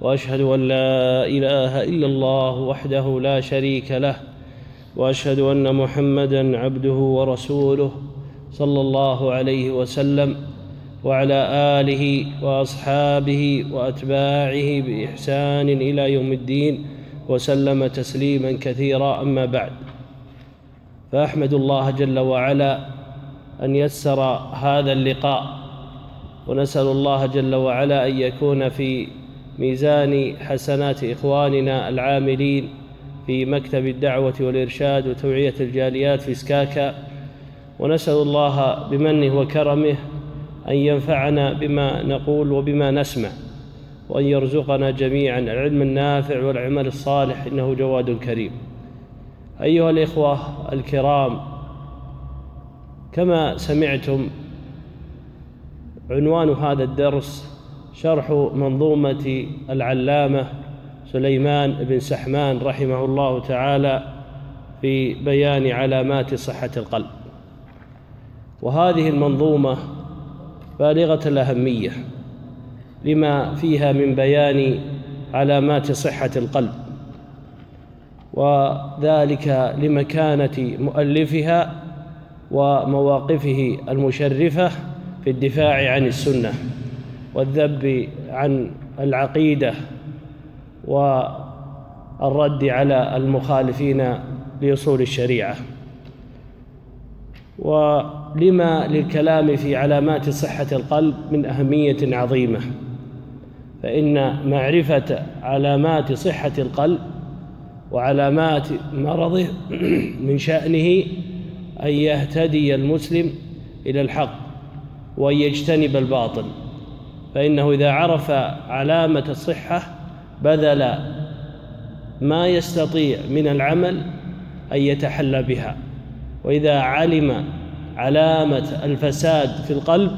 واشهد ان لا اله الا الله وحده لا شريك له واشهد ان محمدا عبده ورسوله صلى الله عليه وسلم وعلى اله واصحابه واتباعه باحسان الى يوم الدين وسلم تسليما كثيرا اما بعد فاحمد الله جل وعلا ان يسر هذا اللقاء ونسال الله جل وعلا ان يكون في ميزان حسنات إخواننا العاملين في مكتب الدعوة والإرشاد وتوعية الجاليات في سكاكا ونسأل الله بمنه وكرمه أن ينفعنا بما نقول وبما نسمع وأن يرزقنا جميعا العلم النافع والعمل الصالح إنه جواد كريم أيها الإخوة الكرام كما سمعتم عنوان هذا الدرس شرح منظومة العلامة سليمان بن سحمان رحمه الله تعالى في بيان علامات صحة القلب وهذه المنظومة بالغة الأهمية لما فيها من بيان علامات صحة القلب وذلك لمكانة مؤلفها ومواقفه المشرفة في الدفاع عن السنة والذب عن العقيدة والرد على المخالفين لأصول الشريعة ولما للكلام في علامات صحة القلب من أهمية عظيمة فإن معرفة علامات صحة القلب وعلامات مرضه من شأنه أن يهتدي المسلم إلى الحق وأن يجتنب الباطل فإنه إذا عرف علامة الصحة بذل ما يستطيع من العمل أن يتحلى بها وإذا علم علامة الفساد في القلب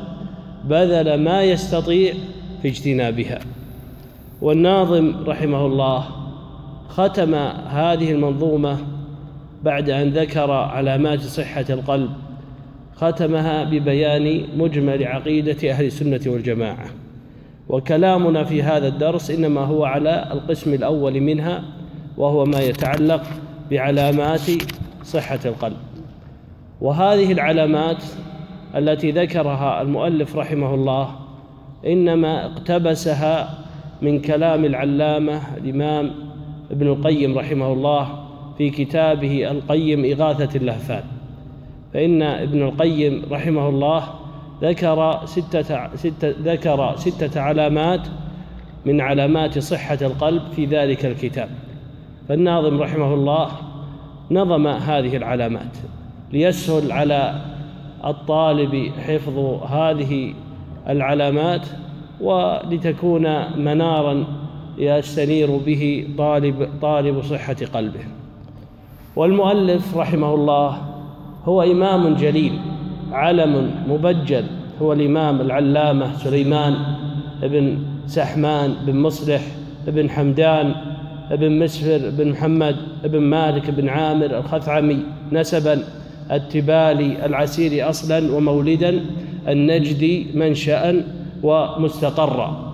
بذل ما يستطيع في اجتنابها والناظم رحمه الله ختم هذه المنظومة بعد أن ذكر علامات صحة القلب ختمها ببيان مجمل عقيدة أهل السنة والجماعة وكلامنا في هذا الدرس إنما هو على القسم الأول منها وهو ما يتعلق بعلامات صحة القلب وهذه العلامات التي ذكرها المؤلف رحمه الله إنما اقتبسها من كلام العلامة الإمام ابن القيم رحمه الله في كتابه القيم إغاثة اللهفان فإن ابن القيم رحمه الله ذكر ستة, ستة ذكر ستة علامات من علامات صحة القلب في ذلك الكتاب فالناظم رحمه الله نظم هذه العلامات ليسهل على الطالب حفظ هذه العلامات ولتكون منارا يستنير به طالب طالب صحة قلبه والمؤلف رحمه الله هو إمام جليل علم مبجل هو الإمام العلامة سليمان بن سحمان بن مصلح بن حمدان بن مسفر بن محمد بن مالك بن عامر الخثعمي نسبا التبالي العسيري أصلا ومولدا النجدي منشأ ومستقرا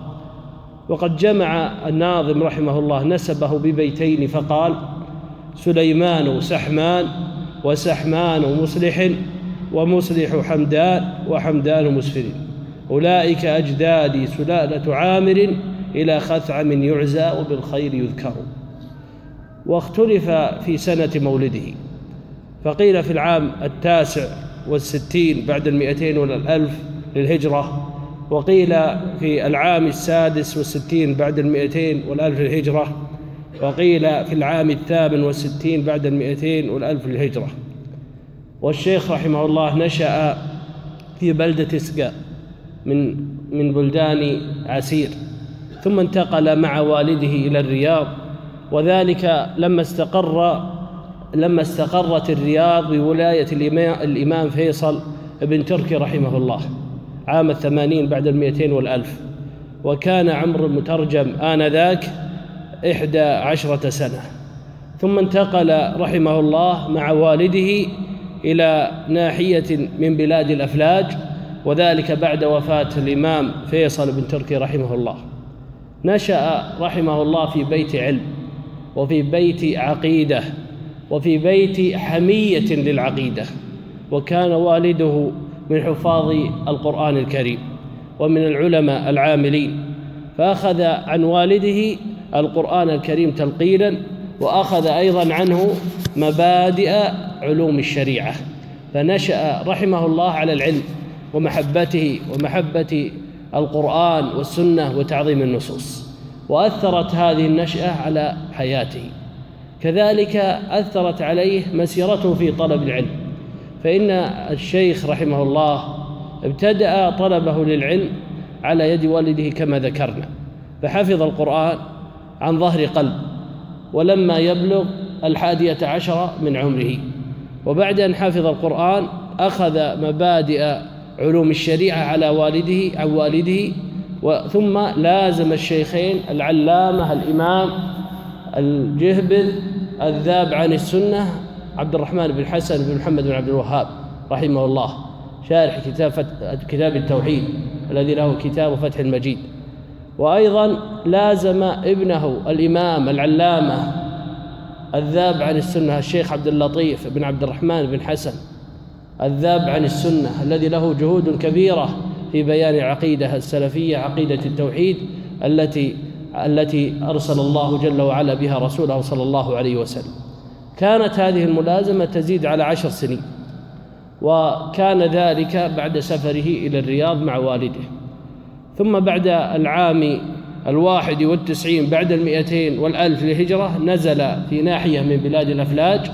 وقد جمع الناظم رحمه الله نسبه ببيتين فقال سليمان سحمان وسحمان مصلح ومصلح حمدان وحمدان مسفر أولئك أجدادي سلالة عامر إلى خثعم يعزى وبالخير يذكر واختلف في سنة مولده فقيل في العام التاسع والستين بعد المئتين والألف للهجرة وقيل في العام السادس والستين بعد المئتين والألف للهجرة وقيل في العام الثامن والستين بعد المئتين والألف للهجرة والشيخ رحمه الله نشأ في بلدة إسقاء من من بلدان عسير ثم انتقل مع والده إلى الرياض وذلك لما استقر لما استقرت الرياض بولاية الإمام فيصل بن تركي رحمه الله عام الثمانين بعد المئتين والألف وكان عمر المترجم آنذاك إحدى عشرة سنة ثم انتقل رحمه الله مع والده إلى ناحية من بلاد الأفلاج وذلك بعد وفاة الإمام فيصل بن تركي رحمه الله نشأ رحمه الله في بيت علم وفي بيت عقيدة وفي بيت حمية للعقيدة وكان والده من حفاظ القرآن الكريم ومن العلماء العاملين فأخذ عن والده القرآن الكريم تلقينا وأخذ أيضا عنه مبادئ علوم الشريعة فنشأ رحمه الله على العلم ومحبته ومحبة القرآن والسنة وتعظيم النصوص وأثرت هذه النشأة على حياته كذلك أثرت عليه مسيرته في طلب العلم فإن الشيخ رحمه الله ابتدأ طلبه للعلم على يد والده كما ذكرنا فحفظ القرآن عن ظهر قلب ولما يبلغ الحادية عشرة من عمره وبعد أن حفظ القرآن أخذ مبادئ علوم الشريعة على والده عن والده ثم لازم الشيخين العلامة الإمام الجهبل الذاب عن السنة عبد الرحمن بن حسن بن محمد بن عبد الوهاب رحمه الله شارح كتاب, كتاب التوحيد الذي له كتاب فتح المجيد وأيضا لازم ابنه الإمام العلامة الذاب عن السنة الشيخ عبد اللطيف بن عبد الرحمن بن حسن الذاب عن السنة الذي له جهود كبيرة في بيان العقيدة السلفية عقيدة التوحيد التي التي أرسل الله جل وعلا بها رسوله صلى الله عليه وسلم كانت هذه الملازمة تزيد على عشر سنين وكان ذلك بعد سفره إلى الرياض مع والده ثم بعد العام الواحد والتسعين بعد المئتين والألف للهجرة نزل في ناحية من بلاد الأفلاج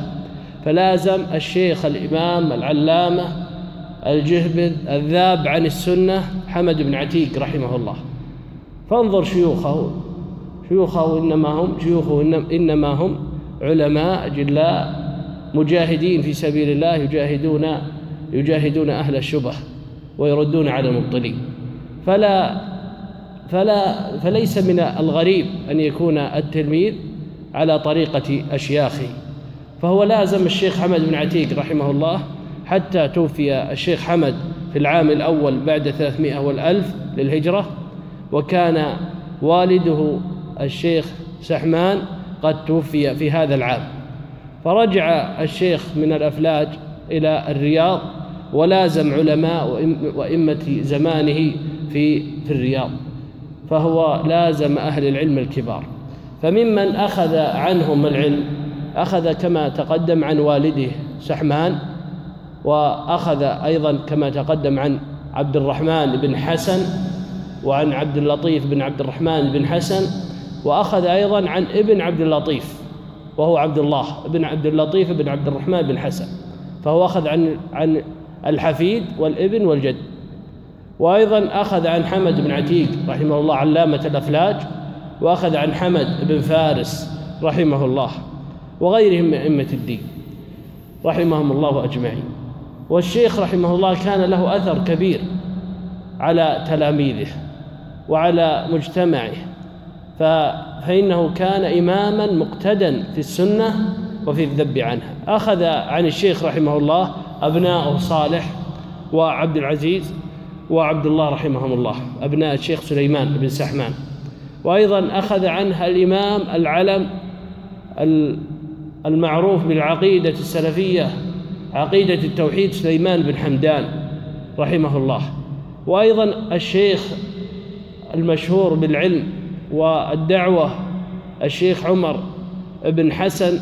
فلازم الشيخ الإمام العلامة الجهبذ الذاب عن السنة حمد بن عتيق رحمه الله فانظر شيوخه شيوخه إنما هم شيوخه إنما هم علماء جلاء مجاهدين في سبيل الله يجاهدون يجاهدون أهل الشبه ويردون على المبطلين فلا فلا فليس من الغريب أن يكون التلميذ على طريقة أشياخه فهو لازم الشيخ حمد بن عتيق رحمه الله حتى توفي الشيخ حمد في العام الأول بعد 300 والألف للهجرة وكان والده الشيخ سحمان قد توفي في هذا العام فرجع الشيخ من الأفلاج إلى الرياض ولازم علماء وإمة زمانه في في الرياض فهو لازم أهل العلم الكبار فممن أخذ عنهم العلم أخذ كما تقدم عن والده سحمان وأخذ أيضا كما تقدم عن عبد الرحمن بن حسن وعن عبد اللطيف بن عبد الرحمن بن حسن وأخذ أيضا عن ابن عبد اللطيف وهو عبد الله بن عبد اللطيف بن عبد الرحمن بن حسن فهو أخذ عن عن الحفيد والابن والجد وأيضا أخذ عن حمد بن عتيق رحمه الله علامة الأفلاج وأخذ عن حمد بن فارس رحمه الله وغيرهم من أئمة الدين رحمهم الله أجمعين والشيخ رحمه الله كان له أثر كبير على تلاميذه وعلى مجتمعه فإنه كان إماما مقتدا في السنة وفي الذب عنها أخذ عن الشيخ رحمه الله أبناؤه صالح وعبد العزيز وعبد الله رحمهم الله أبناء الشيخ سليمان بن سحمان وأيضا أخذ عنها الإمام العلم المعروف بالعقيدة السلفية عقيدة التوحيد سليمان بن حمدان رحمه الله وأيضا الشيخ المشهور بالعلم والدعوة الشيخ عمر بن حسن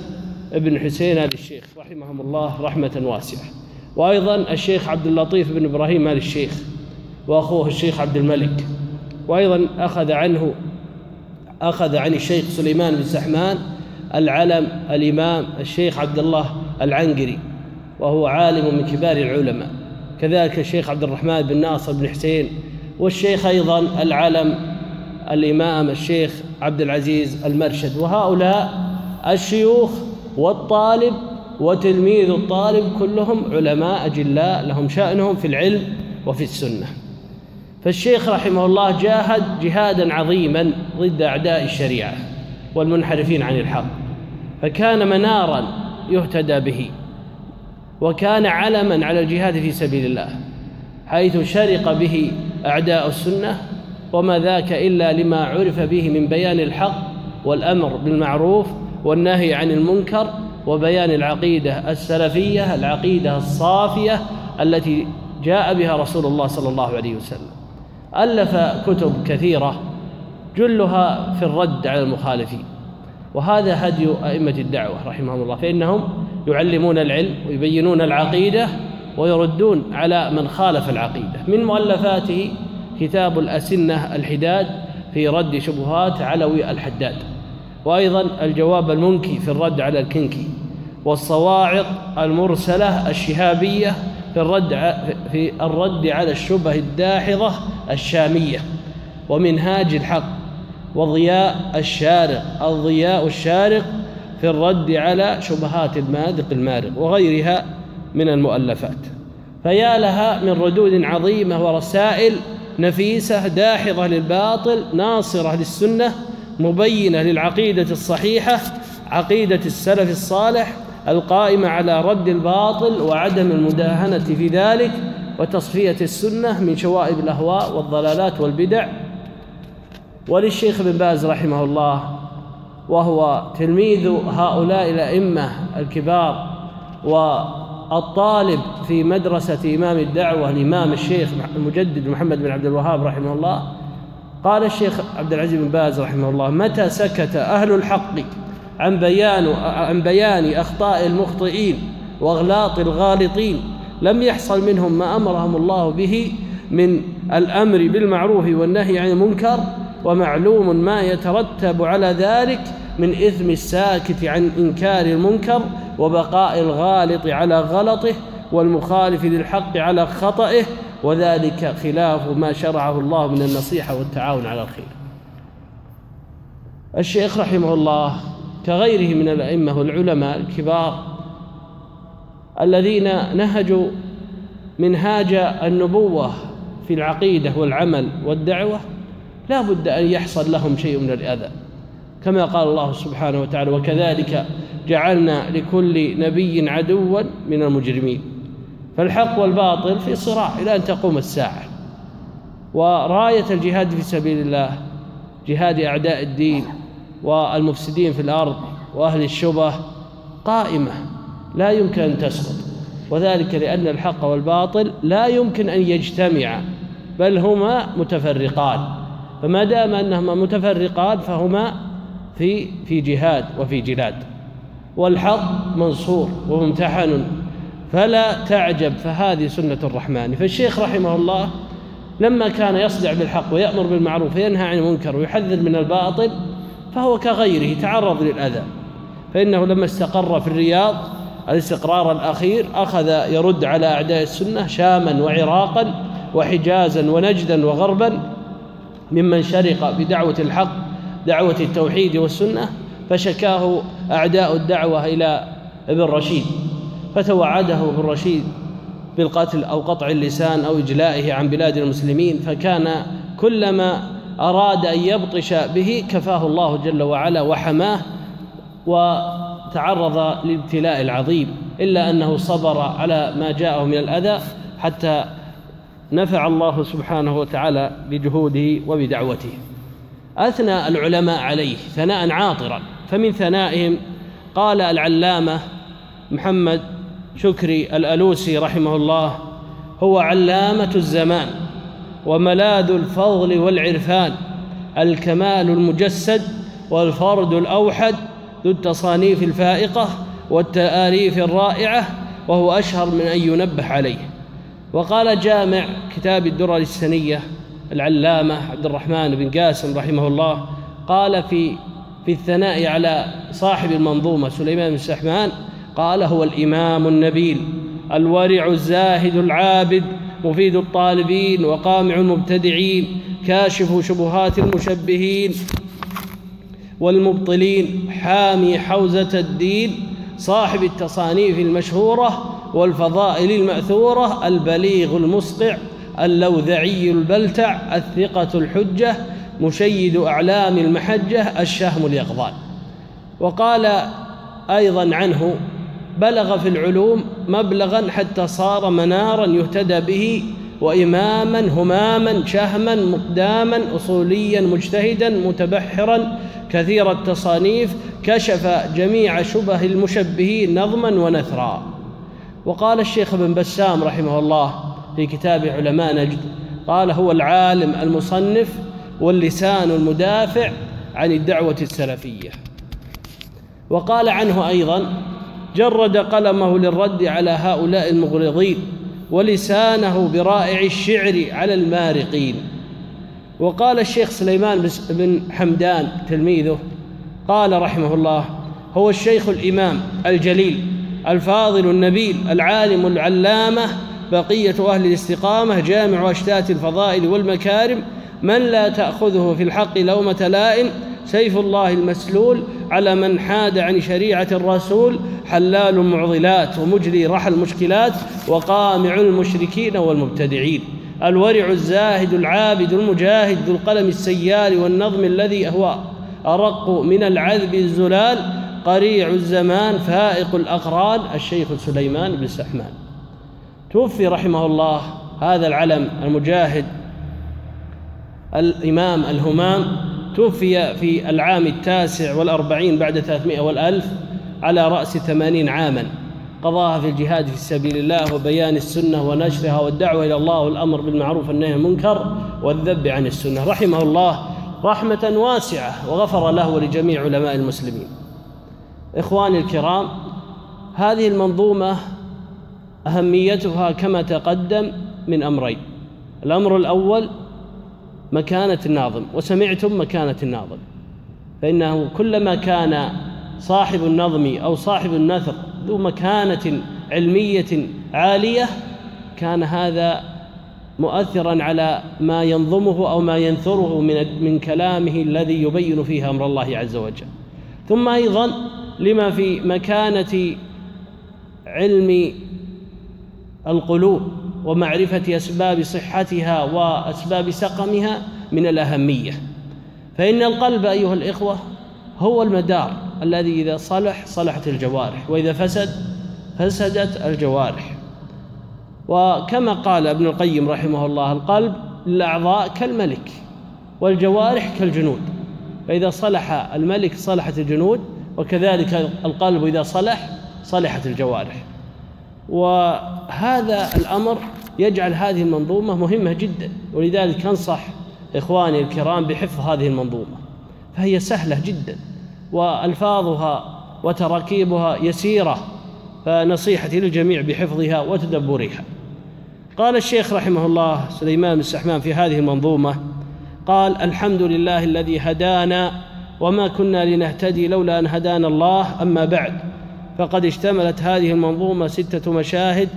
بن حسين آل الشيخ رحمهم الله رحمة واسعة وأيضا الشيخ عبد اللطيف بن إبراهيم آل الشيخ وأخوه الشيخ عبد الملك وأيضا أخذ عنه أخذ عن الشيخ سليمان بن سحمان العلم الإمام الشيخ عبد الله العنقري وهو عالم من كبار العلماء كذلك الشيخ عبد الرحمن بن ناصر بن حسين والشيخ أيضا العلم الإمام الشيخ عبد العزيز المرشد وهؤلاء الشيوخ والطالب وتلميذ الطالب كلهم علماء أجلاء لهم شأنهم في العلم وفي السنه فالشيخ رحمه الله جاهد جهادا عظيما ضد اعداء الشريعه والمنحرفين عن الحق فكان منارا يهتدى به وكان علما على الجهاد في سبيل الله حيث شرق به اعداء السنه وما ذاك الا لما عرف به من بيان الحق والامر بالمعروف والنهي عن المنكر وبيان العقيده السلفيه العقيده الصافيه التي جاء بها رسول الله صلى الله عليه وسلم ألف كتب كثيرة جلها في الرد على المخالفين وهذا هدي أئمة الدعوة رحمهم الله فإنهم يعلمون العلم ويبينون العقيدة ويردون على من خالف العقيدة من مؤلفاته كتاب الأسنة الحداد في رد شبهات علوي الحداد وأيضا الجواب المنكي في الرد على الكنكي والصواعق المرسلة الشهابية في الرد في الرد على الشبه الداحضة الشامية ومنهاج الحق وضياء الشارق الضياء الشارق في الرد على شبهات المادق المارق وغيرها من المؤلفات فيا لها من ردود عظيمة ورسائل نفيسة داحضة للباطل ناصرة للسنة مبينة للعقيدة الصحيحة عقيدة السلف الصالح القائمة على رد الباطل وعدم المداهنة في ذلك وتصفية السنة من شوائب الأهواء والضلالات والبدع وللشيخ بن باز رحمه الله وهو تلميذ هؤلاء الأئمة الكبار والطالب في مدرسة إمام الدعوة الإمام الشيخ المجدد محمد بن عبد الوهاب رحمه الله قال الشيخ عبد العزيز بن باز رحمه الله متى سكت أهل الحق عن بيان عن بيان اخطاء المخطئين واغلاط الغالطين لم يحصل منهم ما امرهم الله به من الامر بالمعروف والنهي عن المنكر ومعلوم ما يترتب على ذلك من اثم الساكت عن انكار المنكر وبقاء الغالط على غلطه والمخالف للحق على خطئه وذلك خلاف ما شرعه الله من النصيحه والتعاون على الخير الشيخ رحمه الله كغيره من الأئمة والعلماء الكبار الذين نهجوا منهاج النبوة في العقيدة والعمل والدعوة لا بد أن يحصل لهم شيء من الأذى كما قال الله سبحانه وتعالى وكذلك جعلنا لكل نبي عدوا من المجرمين فالحق والباطل في صراع إلى أن تقوم الساعة وراية الجهاد في سبيل الله جهاد أعداء الدين والمفسدين في الأرض وأهل الشبه قائمة لا يمكن أن تسقط وذلك لأن الحق والباطل لا يمكن أن يجتمع بل هما متفرقان فما دام أنهما متفرقان فهما في في جهاد وفي جلاد والحق منصور وممتحن فلا تعجب فهذه سنة الرحمن فالشيخ رحمه الله لما كان يصدع بالحق ويأمر بالمعروف وينهى عن المنكر ويحذر من الباطل فهو كغيره تعرض للأذى فإنه لما استقر في الرياض الاستقرار الأخير أخذ يرد على أعداء السنة شاما وعراقا وحجازا ونجدا وغربا ممن شرق بدعوة الحق دعوة التوحيد والسنة فشكاه أعداء الدعوة إلى ابن رشيد فتوعده ابن رشيد بالقتل أو قطع اللسان أو إجلائه عن بلاد المسلمين فكان كلما أراد أن يبطش به كفاه الله جل وعلا وحماه وتعرض للابتلاء العظيم إلا أنه صبر على ما جاءه من الأذى حتى نفع الله سبحانه وتعالى بجهوده وبدعوته أثنى العلماء عليه ثناء عاطرا فمن ثنائهم قال العلامة محمد شكري الألوسي رحمه الله هو علامة الزمان وملاذ الفضل والعرفان الكمال المجسد والفرد الأوحد ذو التصانيف الفائقة والتآليف الرائعة وهو أشهر من أن ينبه عليه وقال جامع كتاب الدرر السنية العلامة عبد الرحمن بن قاسم رحمه الله قال في في الثناء على صاحب المنظومة سليمان بن سحمان قال هو الإمام النبيل الورع الزاهد العابد مفيد الطالبين وقامع المبتدعين كاشف شبهات المشبهين والمبطلين حامي حوزة الدين صاحب التصانيف المشهورة والفضائل المأثورة البليغ المسقع اللوذعي البلتع الثقة الحجة مشيد أعلام المحجة الشهم اليقظان وقال أيضا عنه بلغ في العلوم مبلغا حتى صار منارا يهتدى به وإماما هماما شهما مقداما أصوليا مجتهدا متبحرا كثير التصانيف كشف جميع شبه المشبهين نظما ونثرا وقال الشيخ ابن بسام رحمه الله في كتاب علماء نجد قال هو العالم المصنف واللسان المدافع عن الدعوة السلفية وقال عنه أيضا جرد قلمه للرد على هؤلاء المغرضين ولسانه برائع الشعر على المارقين وقال الشيخ سليمان بن حمدان تلميذه قال رحمه الله هو الشيخ الإمام الجليل الفاضل النبيل العالم العلامة بقية أهل الاستقامة جامع أشتات الفضائل والمكارم من لا تأخذه في الحق لومة لائم سيف الله المسلول على من حاد عن شريعة الرسول حلال معضلات ومجري رحل مشكلات وقامع المشركين والمبتدعين الورع الزاهد العابد المجاهد ذو القلم السيال والنظم الذي هو أرق من العذب الزلال قريع الزمان فائق الأقران الشيخ سليمان بن سحمان توفي رحمه الله هذا العلم المجاهد الإمام الهمام توفي في العام التاسع والأربعين بعد ثلاثمائة والألف على رأس ثمانين عاما قضاها في الجهاد في سبيل الله وبيان السنة ونشرها والدعوة إلى الله والأمر بالمعروف والنهي عن المنكر والذب عن السنة رحمه الله رحمة واسعة وغفر له ولجميع علماء المسلمين إخواني الكرام هذه المنظومة أهميتها كما تقدم من أمرين الأمر الأول مكانة الناظم وسمعتم مكانة الناظم فإنه كلما كان صاحب النظم أو صاحب النثر ذو مكانة علمية عالية كان هذا مؤثرا على ما ينظمه أو ما ينثره من من كلامه الذي يبين فيه أمر الله عز وجل ثم أيضا لما في مكانة علم القلوب ومعرفه اسباب صحتها واسباب سقمها من الاهميه فان القلب ايها الاخوه هو المدار الذي اذا صلح صلحت الجوارح واذا فسد فسدت الجوارح وكما قال ابن القيم رحمه الله القلب للاعضاء كالملك والجوارح كالجنود فاذا صلح الملك صلحت الجنود وكذلك القلب اذا صلح صلحت الجوارح وهذا الأمر يجعل هذه المنظومة مهمة جدا ولذلك أنصح إخواني الكرام بحفظ هذه المنظومة فهي سهلة جدا وألفاظها وتراكيبها يسيرة فنصيحتي للجميع بحفظها وتدبرها قال الشيخ رحمه الله سليمان بن السحمان في هذه المنظومة قال الحمد لله الذي هدانا وما كنا لنهتدي لولا أن هدانا الله أما بعد فقد اشتملت هذه المنظومة ستة مشاهد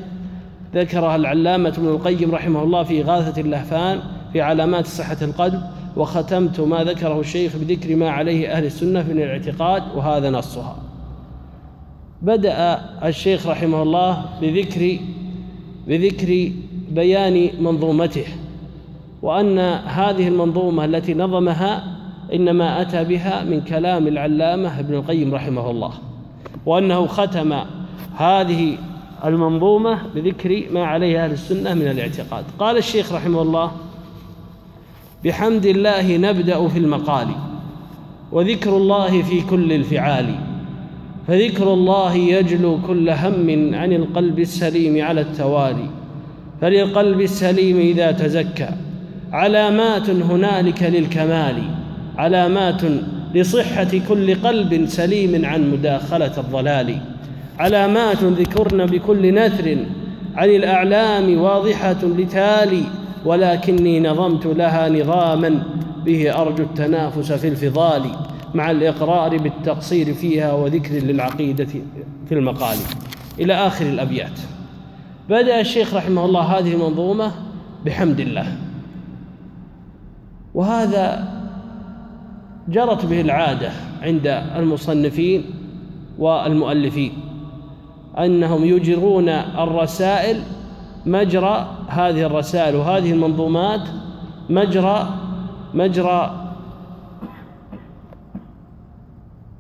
ذكرها العلامة ابن القيم رحمه الله في إغاثة اللهفان في علامات صحة القلب وختمت ما ذكره الشيخ بذكر ما عليه أهل السنة من الاعتقاد وهذا نصها بدأ الشيخ رحمه الله بذكر بذكر بيان منظومته وأن هذه المنظومة التي نظمها إنما أتى بها من كلام العلامة ابن القيم رحمه الله وأنه ختم هذه المنظومة بذكر ما عليه أهل السنة من الاعتقاد قال الشيخ رحمه الله بحمد الله نبدأ في المقال وذكر الله في كل الفعال فذكر الله يجلو كل هم عن القلب السليم على التوالي فللقلب السليم إذا تزكى علامات هنالك للكمال علامات لصحة كل قلب سليم عن مداخلة الضلال علامات ذكرن بكل نثر عن الأعلام واضحة لتالي ولكني نظمت لها نظاما به أرجو التنافس في الفضال مع الإقرار بالتقصير فيها وذكر للعقيدة في المقال إلى آخر الأبيات بدأ الشيخ رحمه الله هذه المنظومة بحمد الله وهذا جرت به العادة عند المصنفين والمؤلفين أنهم يجرون الرسائل مجرى هذه الرسائل وهذه المنظومات مجرى مجرى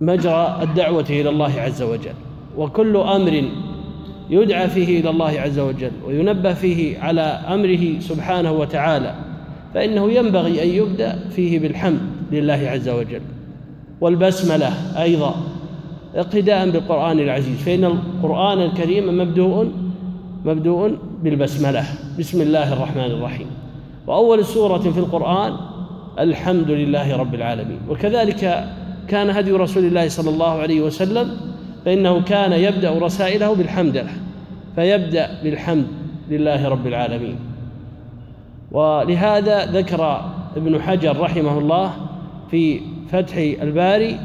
مجرى الدعوة إلى الله عز وجل وكل أمر يدعى فيه إلى الله عز وجل وينبه فيه على أمره سبحانه وتعالى فإنه ينبغي أن يبدأ فيه بالحمد لله عز وجل والبسملة أيضا اقتداء بالقرآن العزيز فإن القرآن الكريم مبدوء مبدوء بالبسملة بسم الله الرحمن الرحيم وأول سورة في القرآن الحمد لله رب العالمين وكذلك كان هدي رسول الله صلى الله عليه وسلم فإنه كان يبدأ رسائله بالحمد له فيبدأ بالحمد لله رب العالمين ولهذا ذكر ابن حجر رحمه الله في فتح الباري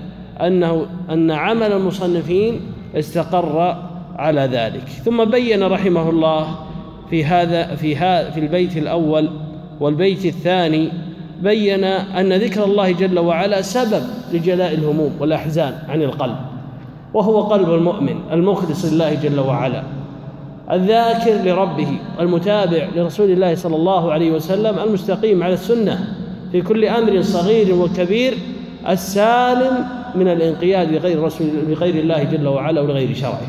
أنه أن عمل المصنفين استقر على ذلك ثم بين رحمه الله في هذا في ها في البيت الأول والبيت الثاني بين أن ذكر الله جل وعلا سبب لجلاء الهموم والأحزان عن القلب وهو قلب المؤمن المخلص لله جل وعلا الذاكر لربه المتابع لرسول الله صلى الله عليه وسلم المستقيم على السنه في كل أمر صغير وكبير السالم من الانقياد لغير رسول لغير الله جل وعلا ولغير شرعه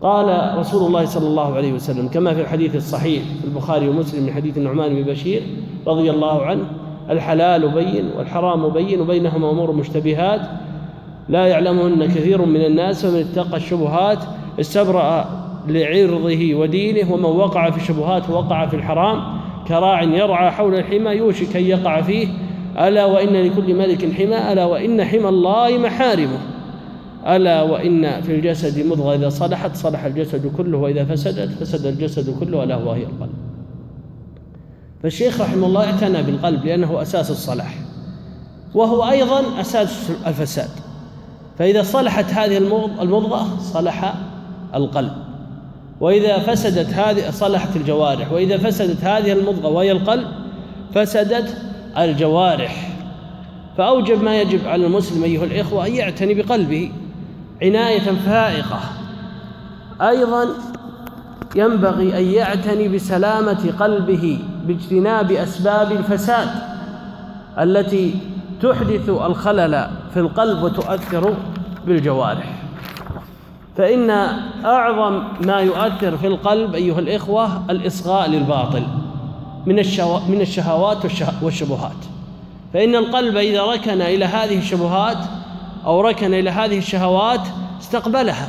قال رسول الله صلى الله عليه وسلم كما في الحديث الصحيح في البخاري ومسلم من حديث النعمان بن بشير رضي الله عنه الحلال بين والحرام بين وبينهما امور مشتبهات لا يعلمهن كثير من الناس ومن اتقى الشبهات استبرأ لعرضه ودينه ومن وقع في الشبهات وقع في الحرام كراع يرعى حول الحمى يوشك أن يقع فيه ألا وإن لكل ملك حمى ألا وإن حمى الله محارمه ألا وإن في الجسد مضغة إذا صلحت صلح الجسد كله وإذا فسدت فسد الجسد كله ألا وهي القلب فالشيخ رحمه الله اعتنى بالقلب لأنه أساس الصلاح وهو أيضا أساس الفساد فإذا صلحت هذه المضغة صلح القلب وإذا فسدت هذه صلحت الجوارح وإذا فسدت هذه المضغة وهي القلب فسدت الجوارح فأوجب ما يجب على المسلم أيها الإخوة أن يعتني بقلبه عناية فائقة أيضا ينبغي أن يعتني بسلامة قلبه باجتناب أسباب الفساد التي تحدث الخلل في القلب وتؤثر بالجوارح فإن أعظم ما يؤثر في القلب أيها الإخوة الإصغاء للباطل من من الشهوات والشبهات فإن القلب إذا ركن إلى هذه الشبهات أو ركن إلى هذه الشهوات استقبلها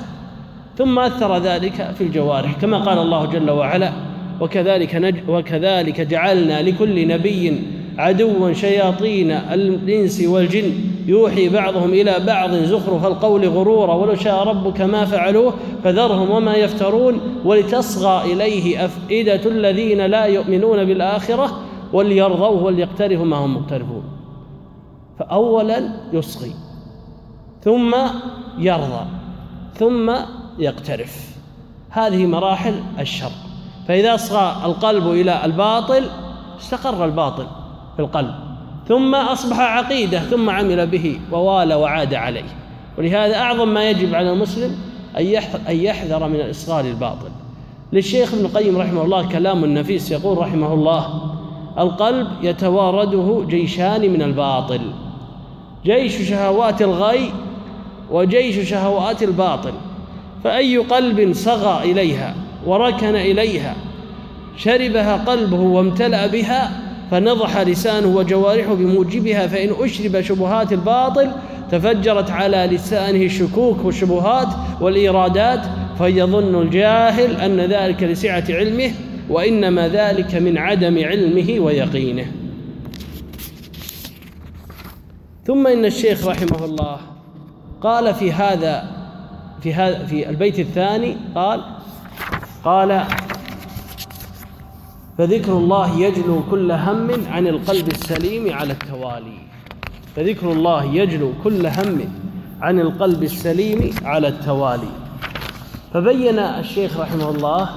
ثم أثر ذلك في الجوارح كما قال الله جل وعلا وكذلك نج وكذلك جعلنا لكل نبي عدوا شياطين الإنس والجن يوحي بعضهم إلى بعض زخرف القول غرورا ولو شاء ربك ما فعلوه فذرهم وما يفترون ولتصغى إليه أفئدة الذين لا يؤمنون بالآخرة وليرضوه وليقترفوا ما هم مقترفون فأولا يصغي ثم يرضى ثم يقترف هذه مراحل الشر فإذا صغى القلب إلى الباطل استقر الباطل في القلب ثم أصبح عقيدة ثم عمل به ووالى وعاد عليه ولهذا أعظم ما يجب على المسلم أن يحذر من الاصغاء الباطل للشيخ ابن القيم رحمه الله كلام نفيس يقول رحمه الله القلب يتوارده جيشان من الباطل جيش شهوات الغي وجيش شهوات الباطل فأي قلب صغى إليها وركن إليها شربها قلبه وامتلأ بها فنضح لسانه وجوارحه بموجبها فإن أشرب شبهات الباطل تفجرت على لسانه الشكوك والشبهات والإيرادات فيظن الجاهل أن ذلك لسعة علمه وإنما ذلك من عدم علمه ويقينه ثم إن الشيخ رحمه الله قال في هذا في هذا في البيت الثاني قال قال فذكر الله يجلو كل هم عن القلب السليم على التوالي فذكر الله يجلو كل هم عن القلب السليم على التوالي فبين الشيخ رحمه الله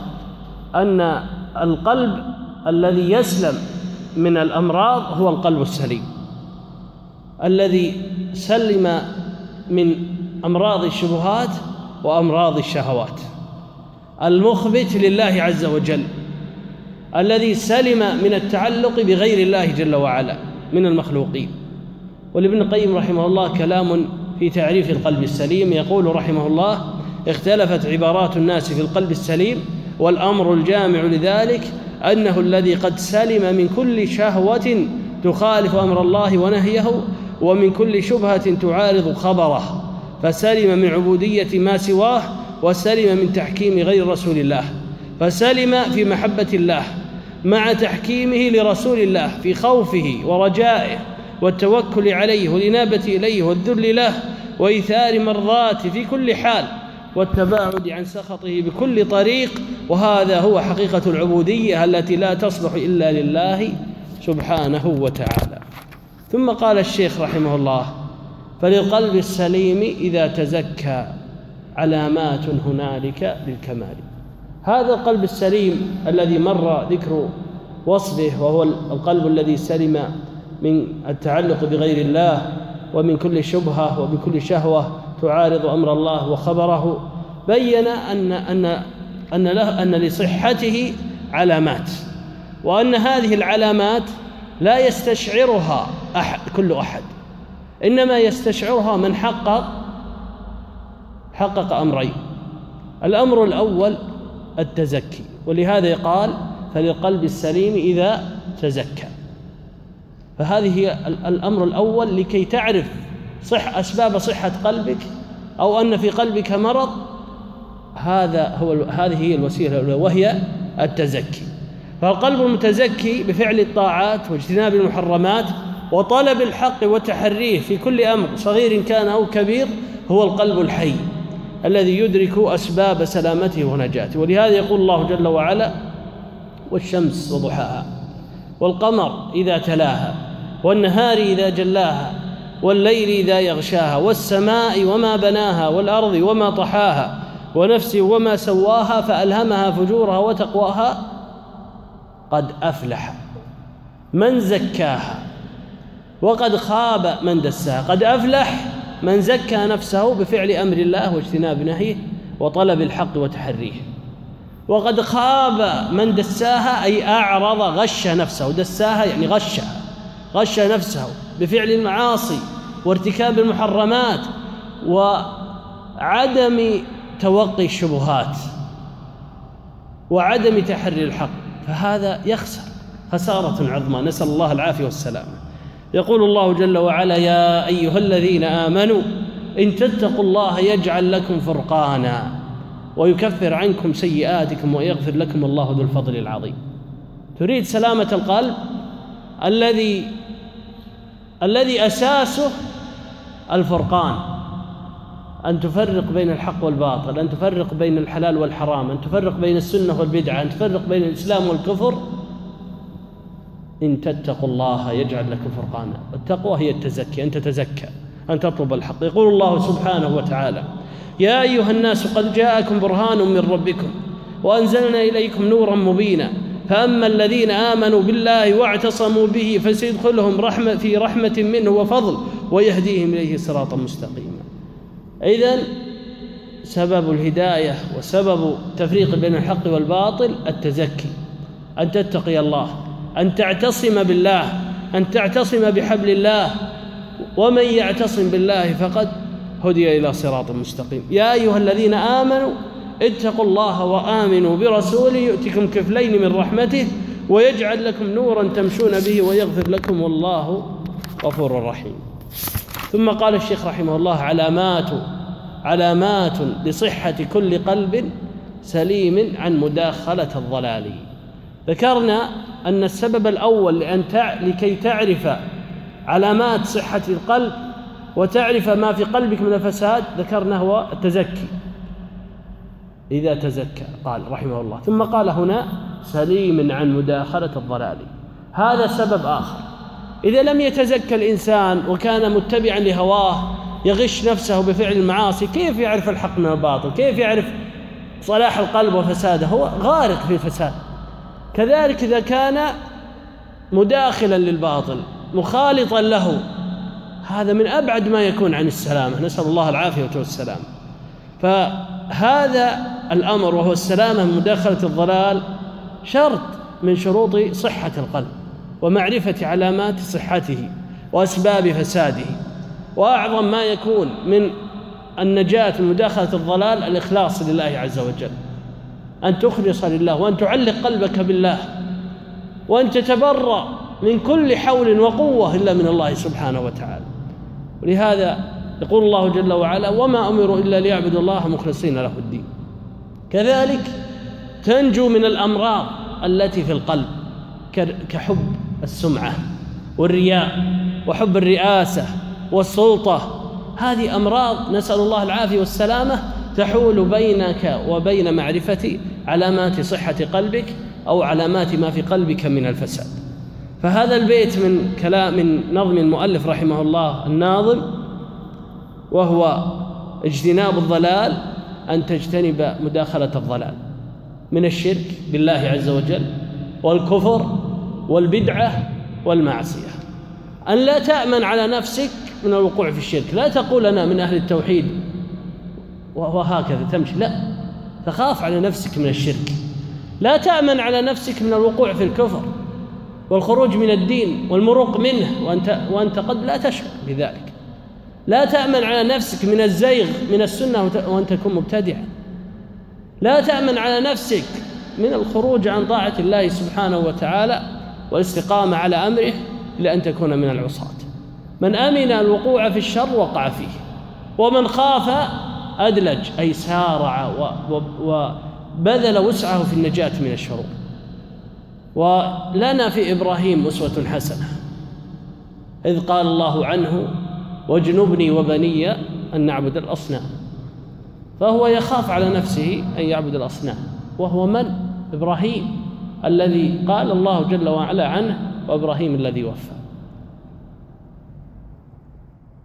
أن القلب الذي يسلم من الأمراض هو القلب السليم الذي سلم من أمراض الشبهات وأمراض الشهوات المخبت لله عز وجل الذي سلم من التعلق بغير الله جل وعلا من المخلوقين ولابن القيم رحمه الله كلام في تعريف القلب السليم يقول رحمه الله اختلفت عبارات الناس في القلب السليم والامر الجامع لذلك انه الذي قد سلم من كل شهوه تخالف امر الله ونهيه ومن كل شبهه تعارض خبره فسلم من عبوديه ما سواه وسلم من تحكيم غير رسول الله فسلم في محبه الله مع تحكيمه لرسول الله في خوفه ورجائه والتوكل عليه والإنابة إليه والذل له وإيثار مرضاته في كل حال والتباعد عن سخطه بكل طريق وهذا هو حقيقة العبودية التي لا تصلح إلا لله سبحانه وتعالى ثم قال الشيخ رحمه الله فللقلب السليم إذا تزكى علامات هنالك للكمال هذا القلب السليم الذي مر ذكر وصفه وهو القلب الذي سلم من التعلق بغير الله ومن كل شبهة ومن كل شهوة تعارض أمر الله وخبره بين أن أن أن له أن لصحته علامات وأن هذه العلامات لا يستشعرها أحد كل أحد إنما يستشعرها من حقق حقق أمرين الأمر الأول التزكي ولهذا يقال فللقلب السليم إذا تزكى فهذه هي الأمر الأول لكي تعرف صح أسباب صحة قلبك أو أن في قلبك مرض هذا هو هذه هي الوسيلة الأولى وهي التزكي فالقلب المتزكي بفعل الطاعات واجتناب المحرمات وطلب الحق وتحريه في كل أمر صغير كان أو كبير هو القلب الحي الذي يدرك أسباب سلامته ونجاته ولهذا يقول الله جل وعلا والشمس وضحاها والقمر إذا تلاها والنهار إذا جلاها والليل إذا يغشاها والسماء وما بناها والأرض وما طحاها ونفس وما سواها فألهمها فجورها وتقواها قد أفلح من زكاها وقد خاب من دساها قد أفلح من زكى نفسه بفعل امر الله واجتناب نهيه وطلب الحق وتحريه وقد خاب من دساها اي اعرض غش نفسه دساها يعني غشها غش نفسه بفعل المعاصي وارتكاب المحرمات وعدم توقي الشبهات وعدم تحري الحق فهذا يخسر خساره عظمى نسال الله العافيه والسلامه يقول الله جل وعلا يا ايها الذين امنوا ان تتقوا الله يجعل لكم فرقانا ويكفر عنكم سيئاتكم ويغفر لكم الله ذو الفضل العظيم تريد سلامه القلب الذي الذي اساسه الفرقان ان تفرق بين الحق والباطل ان تفرق بين الحلال والحرام ان تفرق بين السنه والبدعه ان تفرق بين الاسلام والكفر إن تتقوا الله يجعل لكم فرقانا التقوى هي التزكي أن تتزكى أن تطلب الحق يقول الله سبحانه وتعالى يا أيها الناس قد جاءكم برهان من ربكم وأنزلنا إليكم نورا مبينا فأما الذين آمنوا بالله واعتصموا به فسيدخلهم رحمة في رحمة منه وفضل ويهديهم إليه صراطا مستقيما إذا سبب الهداية وسبب تفريق بين الحق والباطل التزكي أن تتقي الله أن تعتصم بالله أن تعتصم بحبل الله ومن يعتصم بالله فقد هدي إلى صراط مستقيم يا أيها الذين آمنوا اتقوا الله وآمنوا برسوله يؤتكم كفلين من رحمته ويجعل لكم نورا تمشون به ويغفر لكم والله غفور رحيم ثم قال الشيخ رحمه الله علامات علامات لصحة كل قلب سليم عن مداخلة الضلال ذكرنا أن السبب الأول لأن تع... لكي تعرف علامات صحة القلب وتعرف ما في قلبك من الفساد ذكرنا هو التزكي إذا تزكى قال رحمه الله ثم قال هنا سليم عن مداخلة الضلال هذا سبب آخر إذا لم يتزكى الإنسان وكان متبعا لهواه يغش نفسه بفعل المعاصي كيف يعرف الحق من الباطل كيف يعرف صلاح القلب وفساده هو غارق في الفساد كذلك إذا كان مداخلا للباطل مخالطا له هذا من أبعد ما يكون عن السلامة نسأل الله العافية والسلام فهذا الأمر وهو السلامة من مداخلة الضلال شرط من شروط صحة القلب ومعرفة علامات صحته وأسباب فساده وأعظم ما يكون من النجاة من مداخلة الضلال الإخلاص لله عز وجل أن تخلص لله وأن تعلق قلبك بالله وأن تتبرأ من كل حول وقوة إلا من الله سبحانه وتعالى ولهذا يقول الله جل وعلا وما أمروا إلا ليعبدوا الله مخلصين له الدين كذلك تنجو من الأمراض التي في القلب كحب السمعة والرياء وحب الرئاسة والسلطة هذه أمراض نسأل الله العافية والسلامة تحول بينك وبين معرفة علامات صحة قلبك أو علامات ما في قلبك من الفساد فهذا البيت من كلام من نظم المؤلف رحمه الله الناظم وهو اجتناب الضلال أن تجتنب مداخلة الضلال من الشرك بالله عز وجل والكفر والبدعة والمعصية أن لا تأمن على نفسك من الوقوع في الشرك لا تقول أنا من أهل التوحيد وهكذا تمشي لا تخاف على نفسك من الشرك لا تأمن على نفسك من الوقوع في الكفر والخروج من الدين والمروق منه وأنت, وأنت قد لا تشعر بذلك لا تأمن على نفسك من الزيغ من السنة وأن تكون مبتدعا لا تأمن على نفسك من الخروج عن طاعة الله سبحانه وتعالى والاستقامة على أمره لان أن تكون من العصاة من أمن الوقوع في الشر وقع فيه ومن خاف أدلج أي سارع وبذل وسعه في النجاة من الشرور ولنا في إبراهيم أسوة حسنة إذ قال الله عنه واجنبني وبني أن نعبد الأصنام فهو يخاف على نفسه أن يعبد الأصنام وهو من؟ إبراهيم الذي قال الله جل وعلا عنه وإبراهيم الذي وفى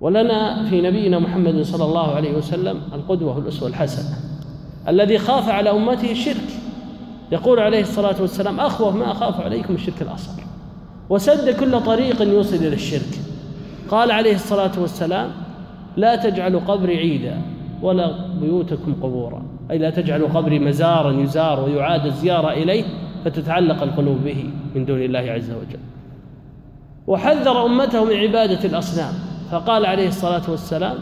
ولنا في نبينا محمد صلى الله عليه وسلم القدوة والأسوة الحسنة الذي خاف على أمته الشرك يقول عليه الصلاة والسلام أخوف ما أخاف عليكم الشرك الأصغر وسد كل طريق يوصل إلى الشرك قال عليه الصلاة والسلام لا تجعلوا قبري عيدا ولا بيوتكم قبورا أي لا تجعلوا قبري مزارا يزار ويعاد الزيارة إليه فتتعلق القلوب به من دون الله عز وجل وحذر أمته من عبادة الأصنام فقال عليه الصلاة والسلام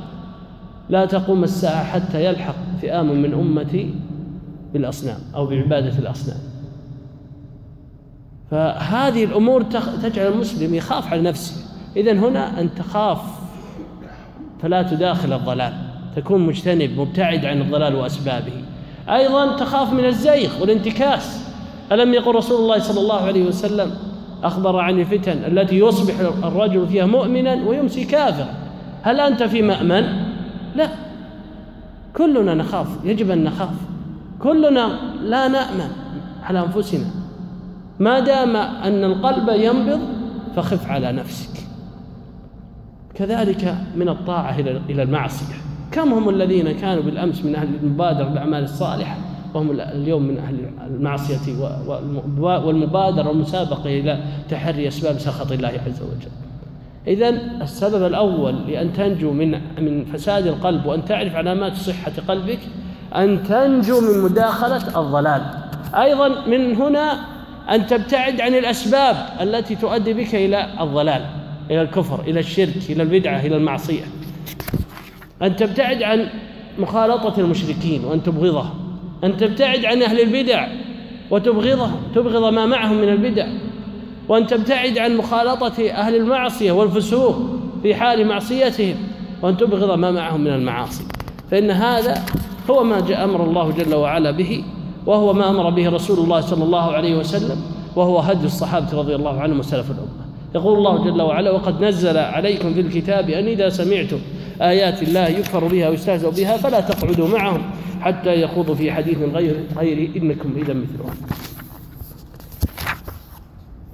لا تقوم الساعة حتى يلحق فئام من أمتي بالأصنام أو بعبادة الأصنام فهذه الأمور تجعل المسلم يخاف على نفسه إذا هنا أن تخاف فلا تداخل الضلال تكون مجتنب مبتعد عن الضلال وأسبابه أيضا تخاف من الزيغ والانتكاس ألم يقل رسول الله صلى الله عليه وسلم أخبر عن الفتن التي يصبح الرجل فيها مؤمنا ويمسي كافرا هل أنت في مأمن؟ لا كلنا نخاف يجب أن نخاف كلنا لا نأمن على أنفسنا ما دام أن القلب ينبض فخف على نفسك كذلك من الطاعة إلى المعصية كم هم الذين كانوا بالأمس من أهل المبادرة بالأعمال الصالحة وهم اليوم من أهل المعصية والمبادرة والمسابقة إلى تحري أسباب سخط الله عز وجل إذا السبب الأول لأن تنجو من من فساد القلب وأن تعرف علامات صحة قلبك أن تنجو من مداخلة الضلال أيضا من هنا أن تبتعد عن الأسباب التي تؤدي بك إلى الضلال إلى الكفر إلى الشرك إلى البدعة إلى المعصية أن تبتعد عن مخالطة المشركين وأن تبغضهم أن تبتعد عن أهل البدع وتبغضهم تبغض ما معهم من البدع وأن تبتعد عن مخالطة أهل المعصية والفسوق في حال معصيتهم وأن تبغض ما معهم من المعاصي فإن هذا هو ما جاء أمر الله جل وعلا به وهو ما أمر به رسول الله صلى الله عليه وسلم وهو هدي الصحابة رضي الله عنهم وسلف الأمة يقول الله جل وعلا وقد نزل عليكم في الكتاب أن إذا سمعتم آيات الله يكفر بها ويستهزأ بها فلا تقعدوا معهم حتى يخوضوا في حديث غير غيري إنكم إذا مثلهم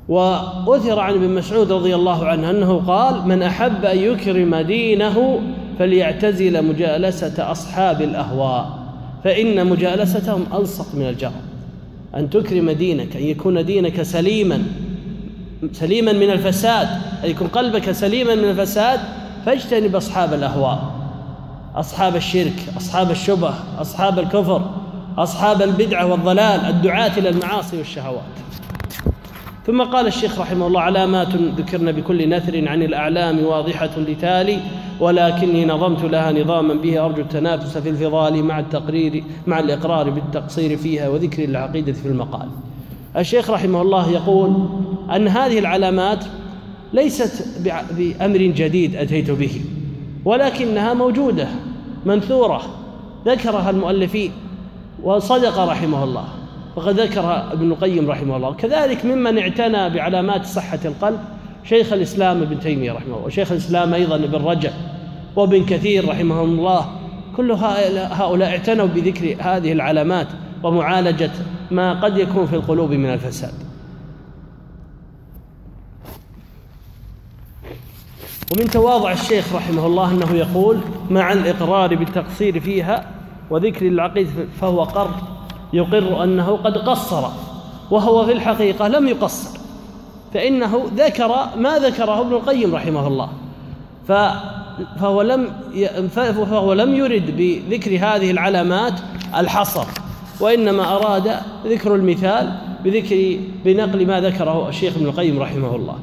وأثر عن ابن مسعود رضي الله عنه أنه قال من أحب أن يكرم دينه فليعتزل مجالسة أصحاب الأهواء فإن مجالستهم ألصق من الجر أن تكرم دينك أن يكون دينك سليما سليما من الفساد أن يكون قلبك سليما من الفساد فاجتنب أصحاب الأهواء أصحاب الشرك أصحاب الشبه أصحاب الكفر أصحاب البدعة والضلال الدعاة إلى المعاصي والشهوات ثم قال الشيخ رحمه الله علامات ذكرنا بكل نثر عن الأعلام واضحة لتالي ولكني نظمت لها نظاما به أرجو التنافس في الفضال مع التقرير مع الإقرار بالتقصير فيها وذكر العقيدة في المقال الشيخ رحمه الله يقول أن هذه العلامات ليست بأمر جديد أتيت به ولكنها موجودة منثورة ذكرها المؤلفين وصدق رحمه الله وقد ذكرها ابن القيم رحمه الله كذلك ممن اعتنى بعلامات صحة القلب شيخ الإسلام ابن تيمية رحمه الله وشيخ الإسلام أيضا ابن رجب وابن كثير رحمهم الله كل هؤلاء اعتنوا بذكر هذه العلامات ومعالجة ما قد يكون في القلوب من الفساد ومن تواضع الشيخ رحمه الله أنه يقول مع الإقرار بالتقصير فيها وذكر العقيد فهو قر يقر أنه قد قصر وهو في الحقيقة لم يقصر فإنه ذكر ما ذكره ابن القيم رحمه الله فهو لم فهو لم يرد بذكر هذه العلامات الحصر وإنما أراد ذكر المثال بذكر بنقل ما ذكره الشيخ ابن القيم رحمه الله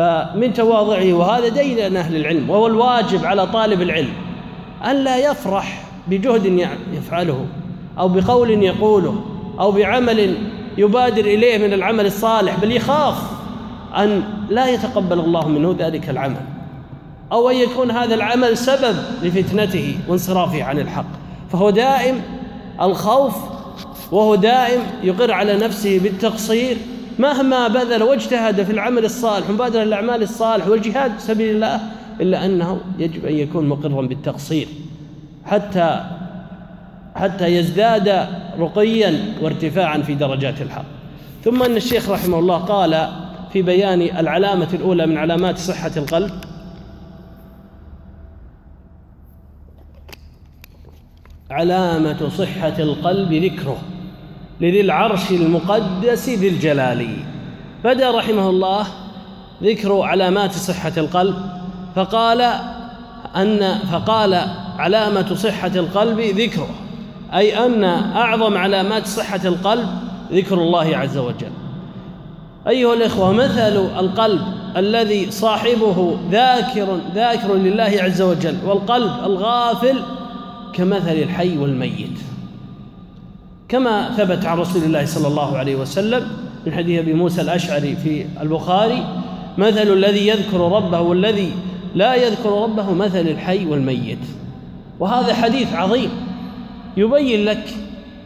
فمن تواضعه وهذا دين أهل العلم وهو الواجب على طالب العلم ألا يفرح بجهد يفعله أو بقول يقوله أو بعمل يبادر إليه من العمل الصالح بل يخاف أن لا يتقبل الله منه ذلك العمل أو أن يكون هذا العمل سبب لفتنته وانصرافه عن الحق فهو دائم الخوف وهو دائم يقر على نفسه بالتقصير مهما بذل واجتهد في العمل الصالح ومبادرة الأعمال الصالح والجهاد في سبيل الله إلا أنه يجب أن يكون مقرا بالتقصير حتى حتى يزداد رقيا وارتفاعا في درجات الحق ثم أن الشيخ رحمه الله قال في بيان العلامة الأولى من علامات صحة القلب علامة صحة القلب ذكره لذي العرش المقدس ذي الجلال بدا رحمه الله ذكر علامات صحه القلب فقال ان فقال علامه صحه القلب ذكره اي ان اعظم علامات صحه القلب ذكر الله عز وجل ايها الاخوه مثل القلب الذي صاحبه ذاكر ذاكر لله عز وجل والقلب الغافل كمثل الحي والميت كما ثبت عن رسول الله صلى الله عليه وسلم من حديث ابي موسى الاشعري في البخاري مثل الذي يذكر ربه والذي لا يذكر ربه مثل الحي والميت وهذا حديث عظيم يبين لك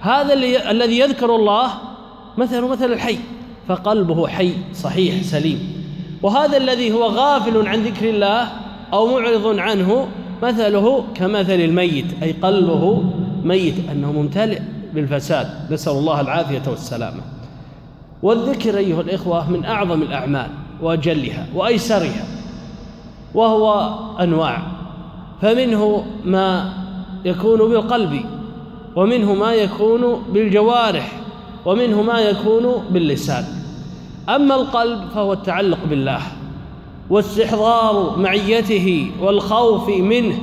هذا الذي يذكر الله مثل مثل الحي فقلبه حي صحيح سليم وهذا الذي هو غافل عن ذكر الله او معرض عنه مثله كمثل الميت اي قلبه ميت انه ممتلئ بالفساد نسأل الله العافية والسلامة والذكر أيها الإخوة من أعظم الأعمال وأجلها وأيسرها وهو أنواع فمنه ما يكون بالقلب ومنه ما يكون بالجوارح ومنه ما يكون باللسان أما القلب فهو التعلق بالله واستحضار معيته والخوف منه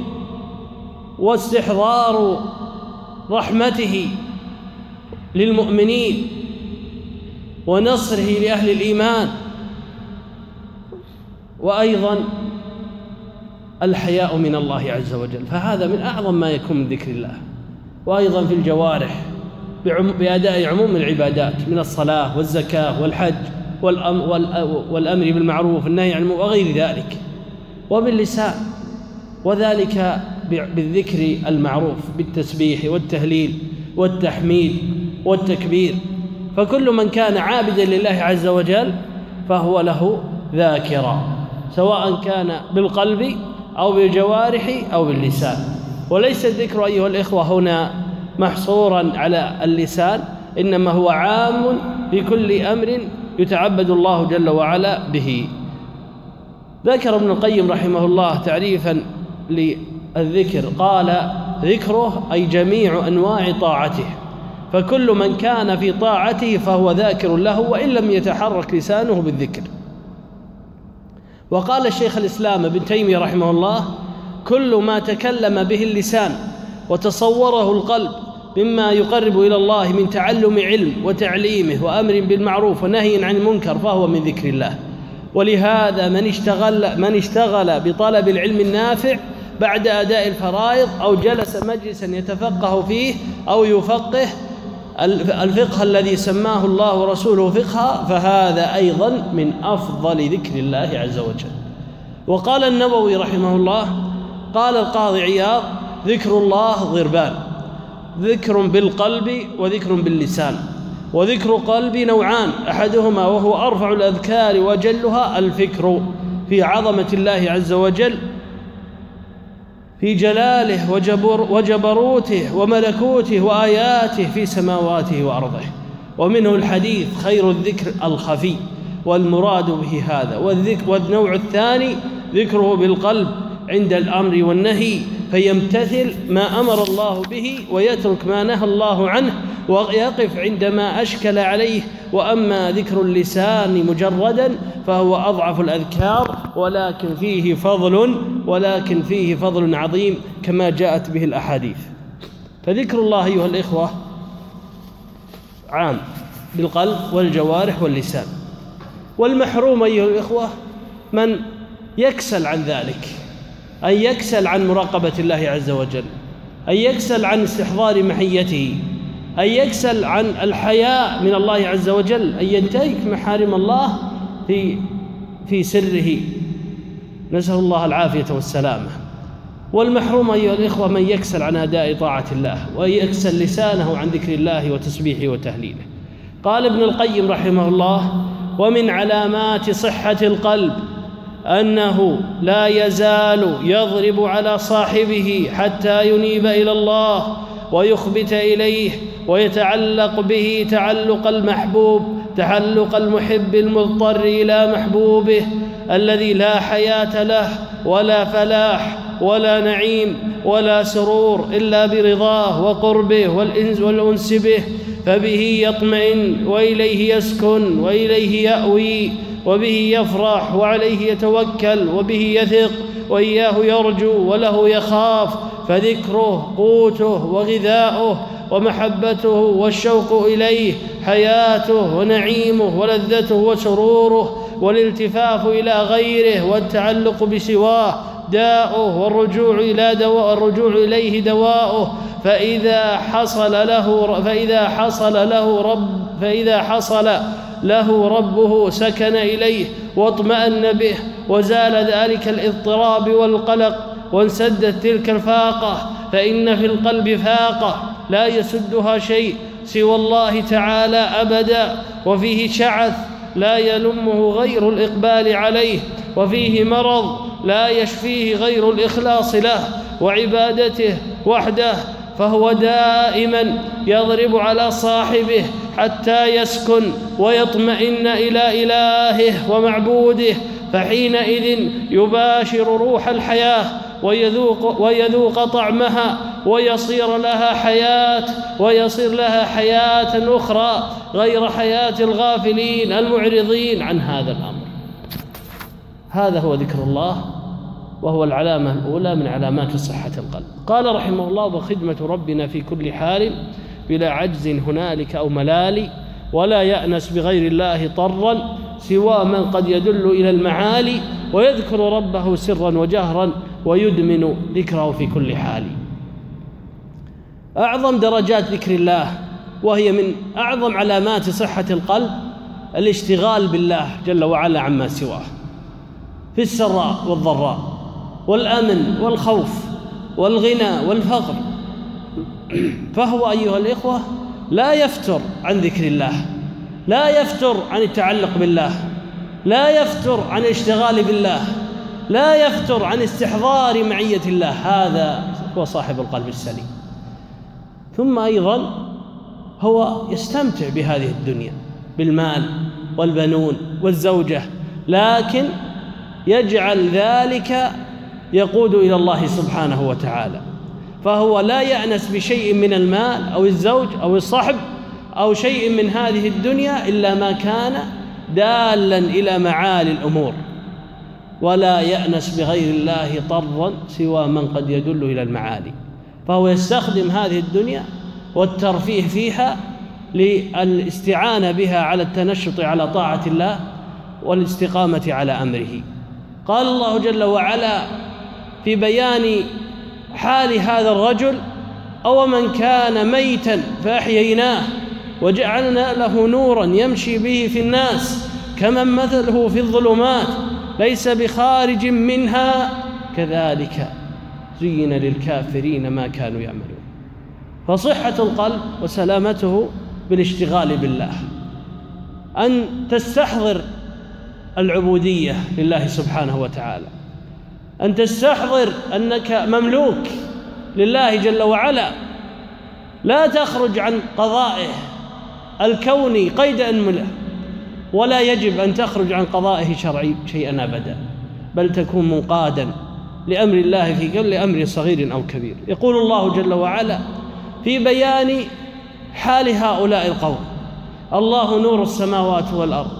واستحضار رحمته للمؤمنين ونصره لأهل الإيمان وأيضا الحياء من الله عز وجل فهذا من أعظم ما يكون من ذكر الله وأيضا في الجوارح بأداء عموم العبادات من الصلاة والزكاة والحج والأمر بالمعروف والنهي عن وغير ذلك وباللسان وذلك بالذكر المعروف بالتسبيح والتهليل والتحميد والتكبير فكل من كان عابدا لله عز وجل فهو له ذاكرا سواء كان بالقلب أو بالجوارح أو باللسان وليس الذكر أيها الإخوة هنا محصورا على اللسان إنما هو عام في كل أمر يتعبد الله جل وعلا به ذكر ابن القيم رحمه الله تعريفا للذكر قال ذكره أي جميع أنواع طاعته فكل من كان في طاعته فهو ذاكر له وان لم يتحرك لسانه بالذكر وقال الشيخ الاسلام ابن تيميه رحمه الله كل ما تكلم به اللسان وتصوره القلب مما يقرب الى الله من تعلم علم وتعليمه وامر بالمعروف ونهي عن المنكر فهو من ذكر الله ولهذا من اشتغل من اشتغل بطلب العلم النافع بعد اداء الفرائض او جلس مجلسا يتفقه فيه او يفقه الفقه الذي سماه الله ورسوله فقها فهذا أيضا من أفضل ذكر الله عز وجل وقال النووي رحمه الله قال القاضي عياض ذكر الله ضربان ذكر بالقلب وذكر باللسان وذكر قلب نوعان احدهما وهو ارفع الاذكار واجلها الفكر في عظمه الله عز وجل في جلاله وجبر وجبروته وملكوته وآياته في سماواته وأرضه ومنه الحديث خير الذكر الخفي والمراد به هذا والذكر والنوع الثاني ذكره بالقلب عند الأمر والنهي فيمتثل ما أمر الله به ويترك ما نهى الله عنه ويقف عندما أشكل عليه وأما ذكر اللسان مجردا فهو أضعف الأذكار ولكن فيه فضل ولكن فيه فضل عظيم كما جاءت به الأحاديث فذكر الله أيها الإخوة عام بالقلب والجوارح واللسان والمحروم أيها الإخوة من يكسل عن ذلك أن يكسل عن مراقبة الله عز وجل أن يكسل عن استحضار محيته أن يكسل عن الحياء من الله عز وجل أن ينتهك محارم الله في في سره نسأل الله العافية والسلامة والمحروم أيها الإخوة من يكسل عن أداء طاعة الله وأن يكسل لسانه عن ذكر الله وتسبيحه وتهليله قال ابن القيم رحمه الله ومن علامات صحة القلب أنه لا يزال يضرب على صاحبه حتى ينيب إلى الله ويخبت اليه ويتعلق به تعلق المحبوب تعلق المحب المضطر الى محبوبه الذي لا حياه له ولا فلاح ولا نعيم ولا سرور الا برضاه وقربه والانس به فبه يطمئن واليه يسكن واليه ياوي وبه يفرح وعليه يتوكل وبه يثق واياه يرجو وله يخاف فذكره قوته وغذاؤه ومحبته والشوق اليه حياته ونعيمه ولذته وسروره والالتفاف الى غيره والتعلق بسواه داؤه والرجوع الى دواء الرجوع اليه دواؤه فاذا حصل له فاذا حصل له رب فاذا حصل له ربه سكن اليه واطمان به وزال ذلك الاضطراب والقلق وانسدت تلك الفاقة فإن في القلب فاقة لا يسدها شيء سوى الله تعالى أبدا وفيه شعث لا يلمه غير الإقبال عليه وفيه مرض لا يشفيه غير الإخلاص له وعبادته وحده فهو دائما يضرب على صاحبه حتى يسكن ويطمئن الى الهه ومعبوده فحينئذ يباشر روح الحياه ويذوق, ويذوق طعمها ويصير لها حياة ويصير لها حياة أخرى غير حياة الغافلين المعرضين عن هذا الأمر هذا هو ذكر الله وهو العلامة الأولى من علامات صحة القلب قال رحمه الله وخدمة ربنا في كل حال بلا عجز هنالك أو ملال ولا يأنس بغير الله طرا سوى من قد يدل إلى المعالي ويذكر ربه سرا وجهرا ويدمن ذكره في كل حال أعظم درجات ذكر الله وهي من أعظم علامات صحة القلب الاشتغال بالله جل وعلا عما سواه في السراء والضراء والأمن والخوف والغنى والفقر فهو أيها الإخوة لا يفتر عن ذكر الله لا يفتر عن التعلق بالله لا يفتر عن الاشتغال بالله لا يفتر عن استحضار معية الله هذا هو صاحب القلب السليم ثم أيضا هو يستمتع بهذه الدنيا بالمال والبنون والزوجة لكن يجعل ذلك يقود إلى الله سبحانه وتعالى فهو لا يأنس بشيء من المال أو الزوج أو الصحب أو شيء من هذه الدنيا إلا ما كان دالا إلى معالي الأمور ولا يأنس بغير الله طرا سوى من قد يدل إلى المعالي فهو يستخدم هذه الدنيا والترفيه فيها للاستعانة بها على التنشط على طاعة الله والاستقامة على أمره قال الله جل وعلا في بيان حال هذا الرجل أو من كان ميتا فأحييناه وجعلنا له نورا يمشي به في الناس كمن مثله في الظلمات ليس بخارج منها كذلك زين للكافرين ما كانوا يعملون فصحة القلب وسلامته بالاشتغال بالله أن تستحضر العبودية لله سبحانه وتعالى أن تستحضر أنك مملوك لله جل وعلا لا تخرج عن قضائه الكوني قيد أنمله ولا يجب أن تخرج عن قضائه شرعي شيئا أبدا بل تكون منقادا لأمر الله في كل أمر صغير أو كبير يقول الله جل وعلا في بيان حال هؤلاء القوم الله نور السماوات والأرض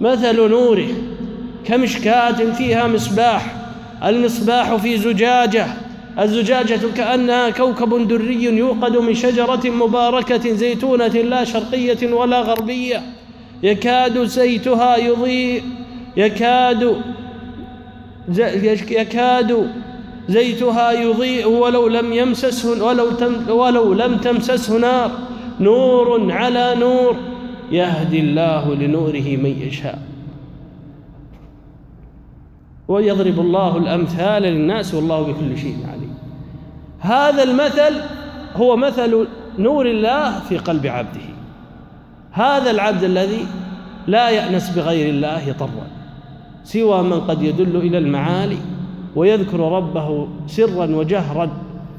مثل نوره كمشكاة فيها مصباح المصباح في زجاجة الزجاجة كأنها كوكب دري يوقد من شجرة مباركة زيتونة لا شرقية ولا غربية يكاد زيتها يضيء يكاد يكاد زيتها يضيء ولو لم يمسسه ولو تم ولو لم تمسسه نار نور على نور يهدي الله لنوره من يشاء ويضرب الله الأمثال للناس والله بكل شيء عليم هذا المثل هو مثل نور الله في قلب عبده هذا العبد الذي لا يأنس بغير الله طرا سوى من قد يدل إلى المعالي ويذكر ربه سرا وجهرا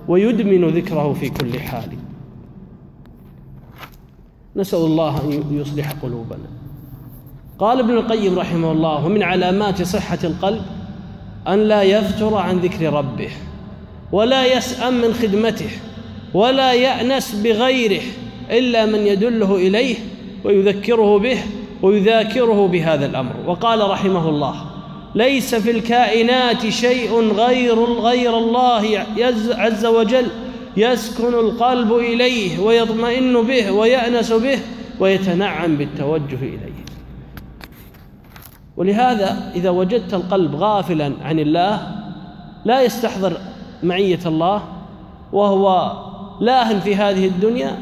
ويدمن ذكره في كل حال نسأل الله أن يصلح قلوبنا قال ابن القيم رحمه الله ومن علامات صحة القلب أن لا يفتر عن ذكر ربه ولا يسأم من خدمته ولا يأنس بغيره إلا من يدله إليه ويذكره به ويذاكره بهذا الأمر وقال رحمه الله ليس في الكائنات شيء غير غير الله عز وجل يسكن القلب إليه ويطمئن به ويأنس به ويتنعم بالتوجه إليه ولهذا إذا وجدت القلب غافلا عن الله لا يستحضر معية الله وهو لاهن في هذه الدنيا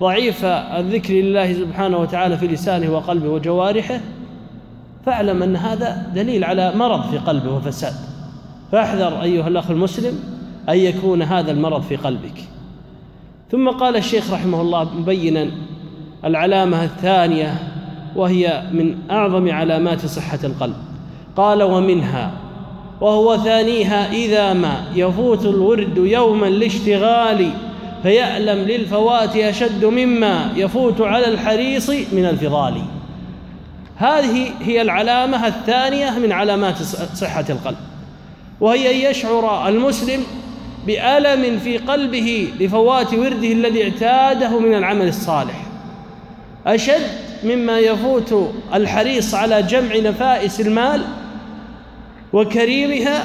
ضعيف الذكر لله سبحانه وتعالى في لسانه وقلبه وجوارحه فاعلم أن هذا دليل على مرض في قلبه وفساد فاحذر أيها الأخ المسلم أن يكون هذا المرض في قلبك ثم قال الشيخ رحمه الله مبينا العلامة الثانية وهي من أعظم علامات صحة القلب قال ومنها وهو ثانيها إذا ما يفوت الورد يوما لاشتغال فيألم للفوات أشد مما يفوت على الحريص من الفضال هذه هي العلامة الثانية من علامات صحة القلب وهي أن يشعر المسلم بألم في قلبه لفوات ورده الذي اعتاده من العمل الصالح أشد مما يفوت الحريص على جمع نفائس المال وكريمها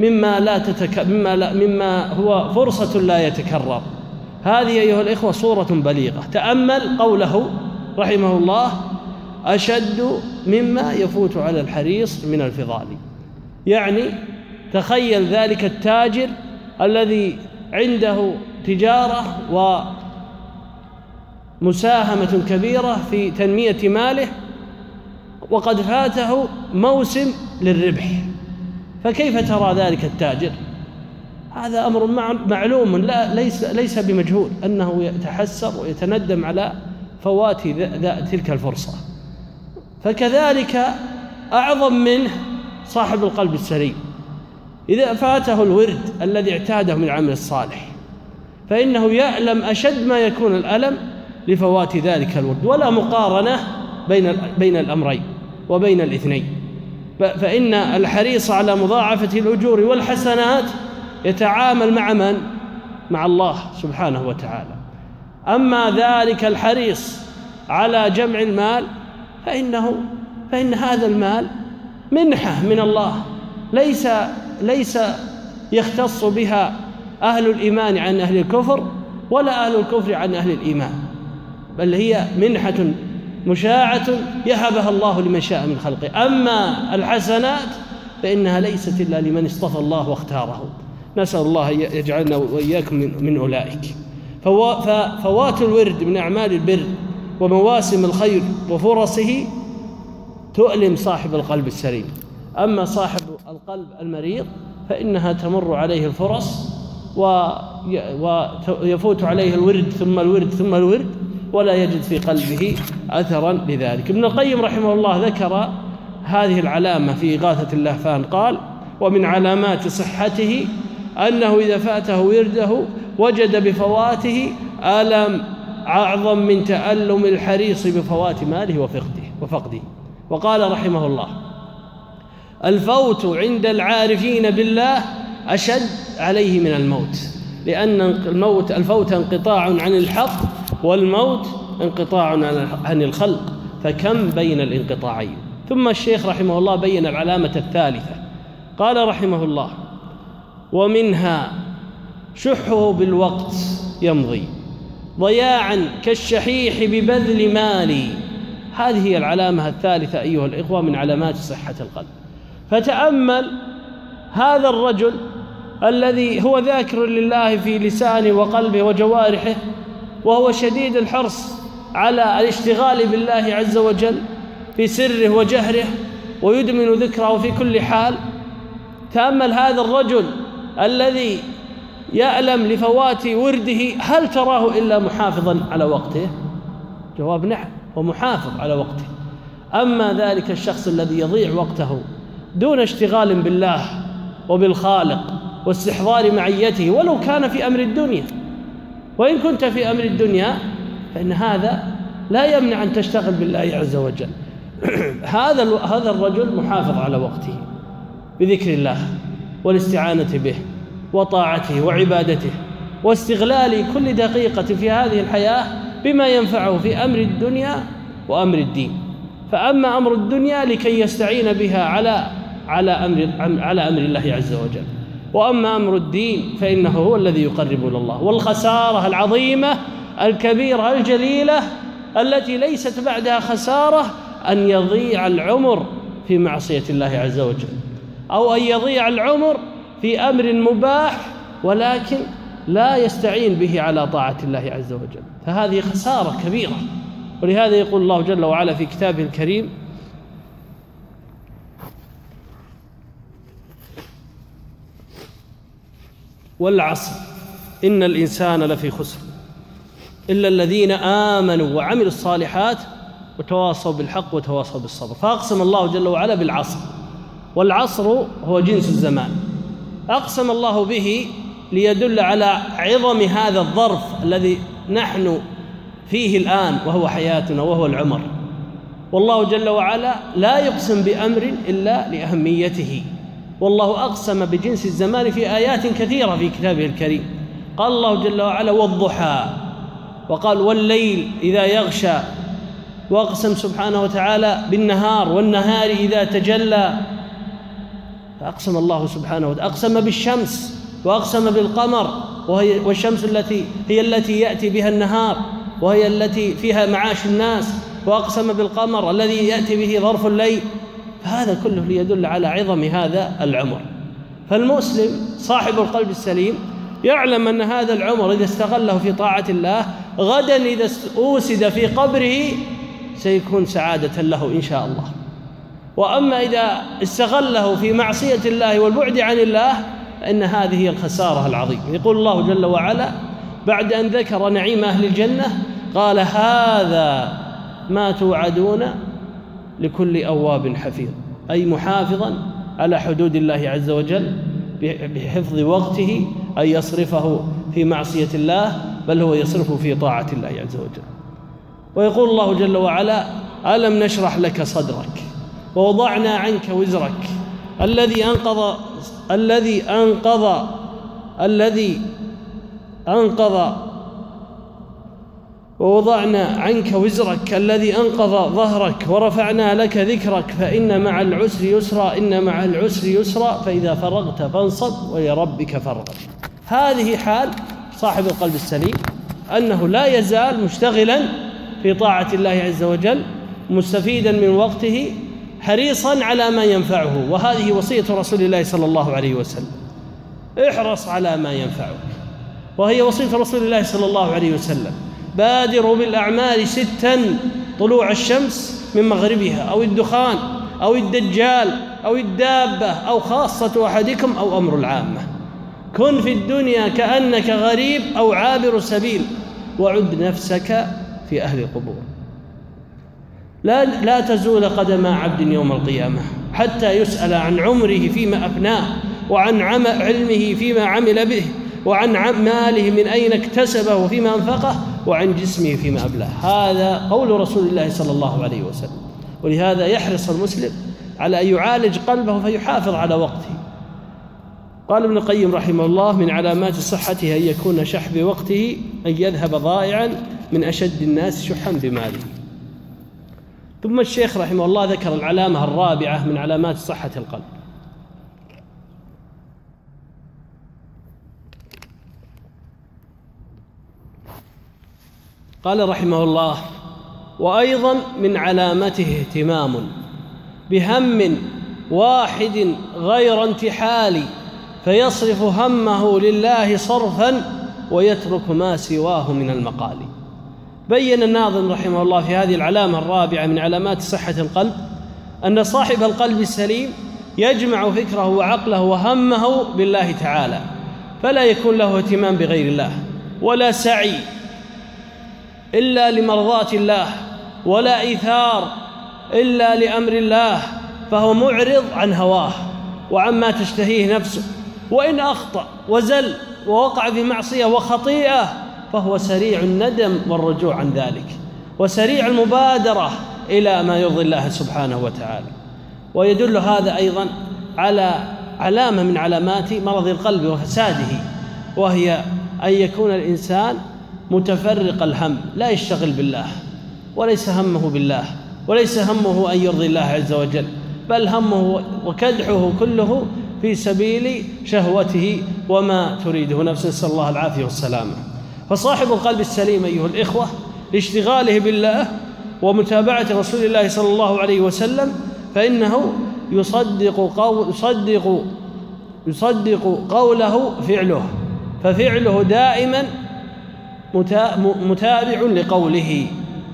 مما لا تتك... مما, لا... مما هو فرصة لا يتكرر هذه أيها الإخوة صورة بليغة تأمل قوله رحمه الله أشد مما يفوت على الحريص من الفضال يعني تخيل ذلك التاجر الذي عنده تجارة ومساهمة كبيرة في تنمية ماله وقد فاته موسم للربح فكيف ترى ذلك التاجر هذا امر معلوم لا ليس ليس بمجهول انه يتحسر ويتندم على فوات تلك الفرصه فكذلك اعظم منه صاحب القلب السليم اذا فاته الورد الذي اعتاده من العمل الصالح فانه يعلم اشد ما يكون الالم لفوات ذلك الورد ولا مقارنه بين بين الامرين وبين الاثنين فإن الحريص على مضاعفة الأجور والحسنات يتعامل مع من؟ مع الله سبحانه وتعالى أما ذلك الحريص على جمع المال فإنه فإن هذا المال منحة من الله ليس ليس يختص بها أهل الإيمان عن أهل الكفر ولا أهل الكفر عن أهل الإيمان بل هي منحة مشاعة يهبها الله لمن شاء من خلقه أما الحسنات فإنها ليست إلا لمن اصطفى الله واختاره نسأل الله أن يجعلنا وإياكم من أولئك فوات الورد من أعمال البر ومواسم الخير وفرصه تؤلم صاحب القلب السليم أما صاحب القلب المريض فإنها تمر عليه الفرص ويفوت عليه الورد ثم الورد ثم الورد ولا يجد في قلبه أثرا لذلك ابن القيم رحمه الله ذكر هذه العلامة في إغاثة اللهفان قال ومن علامات صحته أنه إذا فاته ورده وجد بفواته ألم أعظم من تألم الحريص بفوات ماله وفقده وفقده وقال رحمه الله الفوت عند العارفين بالله أشد عليه من الموت لأن الموت الفوت انقطاع عن الحق والموت انقطاع عن الخلق فكم بين الانقطاعين ثم الشيخ رحمه الله بين العلامة الثالثة قال رحمه الله ومنها شحه بالوقت يمضي ضياعا كالشحيح ببذل مالي هذه هي العلامة الثالثة أيها الإخوة من علامات صحة القلب فتأمل هذا الرجل الذي هو ذاكر لله في لسانه وقلبه وجوارحه وهو شديد الحرص على الاشتغال بالله عز وجل في سره وجهره ويدمن ذكره في كل حال تأمل هذا الرجل الذي يألم لفوات ورده هل تراه إلا محافظا على وقته جواب نعم ومحافظ على وقته أما ذلك الشخص الذي يضيع وقته دون اشتغال بالله وبالخالق واستحضار معيته ولو كان في أمر الدنيا وإن كنت في أمر الدنيا فإن هذا لا يمنع أن تشتغل بالله عز وجل هذا هذا الرجل محافظ على وقته بذكر الله والاستعانة به وطاعته وعبادته واستغلال كل دقيقة في هذه الحياة بما ينفعه في أمر الدنيا وأمر الدين فأما أمر الدنيا لكي يستعين بها على على أمر على أمر الله عز وجل واما امر الدين فانه هو الذي يقرب الى الله والخساره العظيمه الكبيره الجليله التي ليست بعدها خساره ان يضيع العمر في معصيه الله عز وجل او ان يضيع العمر في امر مباح ولكن لا يستعين به على طاعه الله عز وجل فهذه خساره كبيره ولهذا يقول الله جل وعلا في كتابه الكريم والعصر إن الإنسان لفي خسر إلا الذين آمنوا وعملوا الصالحات وتواصوا بالحق وتواصوا بالصبر فأقسم الله جل وعلا بالعصر والعصر هو جنس الزمان أقسم الله به ليدل على عظم هذا الظرف الذي نحن فيه الآن وهو حياتنا وهو العمر والله جل وعلا لا يقسم بأمر إلا لأهميته والله أقسم بجنس الزمان في آيات كثيرة في كتابه الكريم قال الله جل وعلا والضحى وقال والليل إذا يغشى وأقسم سبحانه وتعالى بالنهار والنهار إذا تجلى فأقسم الله سبحانه وتعالى أقسم بالشمس وأقسم بالقمر وهي والشمس التي هي التي يأتي بها النهار وهي التي فيها معاش الناس وأقسم بالقمر الذي يأتي به ظرف الليل هذا كله ليدل على عظم هذا العمر فالمسلم صاحب القلب السليم يعلم أن هذا العمر إذا استغله في طاعة الله غدا إذا أوسد في قبره سيكون سعادة له إن شاء الله وأما إذا استغله في معصية الله والبعد عن الله فإن هذه هي الخسارة العظيمة يقول الله جل وعلا بعد أن ذكر نعيم أهل الجنة قال هذا ما توعدون لكل أواب حفيظ أي محافظا على حدود الله عز وجل بحفظ وقته أن يصرفه في معصية الله بل هو يصرفه في طاعة الله عز وجل ويقول الله جل وعلا ألم نشرح لك صدرك ووضعنا عنك وزرك الذي أنقض الذي أنقض الذي أنقض ووضعنا عنك وزرك الذي أنقض ظهرك ورفعنا لك ذكرك فإن مع العسر يسرا إن مع العسر يسرا فإذا فرغت فانصب ولربك فارغب هذه حال صاحب القلب السليم أنه لا يزال مشتغلا في طاعة الله عز وجل مستفيدا من وقته حريصا على ما ينفعه وهذه وصية رسول الله صلى الله عليه وسلم احرص على ما ينفعك وهي وصية رسول الله صلى الله عليه وسلم بادروا بالأعمال ستا طلوع الشمس من مغربها أو الدخان أو الدجال أو الدابة أو خاصة أحدكم أو أمر العامة كن في الدنيا كأنك غريب أو عابر سبيل وعد نفسك في أهل القبور لا, لا تزول قدم عبد يوم القيامة حتى يسأل عن عمره فيما أفناه وعن علمه فيما عمل به وعن ماله من أين اكتسبه وفيما أنفقه وعن جسمه فيما أبلاه هذا قول رسول الله صلى الله عليه وسلم ولهذا يحرص المسلم على أن يعالج قلبه فيحافظ على وقته قال ابن القيم رحمه الله من علامات صحته أن يكون شح بوقته أن يذهب ضائعا من أشد الناس شحا بماله ثم الشيخ رحمه الله ذكر العلامة الرابعة من علامات صحة القلب قال رحمه الله وايضا من علامته اهتمام بهم واحد غير انتحال فيصرف همه لله صرفا ويترك ما سواه من المقال بين الناظم رحمه الله في هذه العلامه الرابعه من علامات صحه القلب ان صاحب القلب السليم يجمع فكره وعقله وهمه بالله تعالى فلا يكون له اهتمام بغير الله ولا سعي إلا لمرضاة الله ولا إيثار إلا لأمر الله فهو معرض عن هواه وعما تشتهيه نفسه وإن أخطأ وزل ووقع في معصية وخطيئة فهو سريع الندم والرجوع عن ذلك وسريع المبادرة إلى ما يرضي الله سبحانه وتعالى ويدل هذا أيضا على علامة من علامات مرض القلب وفساده وهي أن يكون الإنسان متفرق الهم لا يشتغل بالله وليس همه بالله وليس همه أن يرضي الله عز وجل بل همه وكدحه كله في سبيل شهوته وما تريده نفسه نسأل الله العافية والسلامة فصاحب القلب السليم أيها الإخوة لاشتغاله بالله ومتابعة رسول الله صلى الله عليه وسلم فإنه يصدق قول يصدق يصدق قوله فعله ففعله دائما متابع لقوله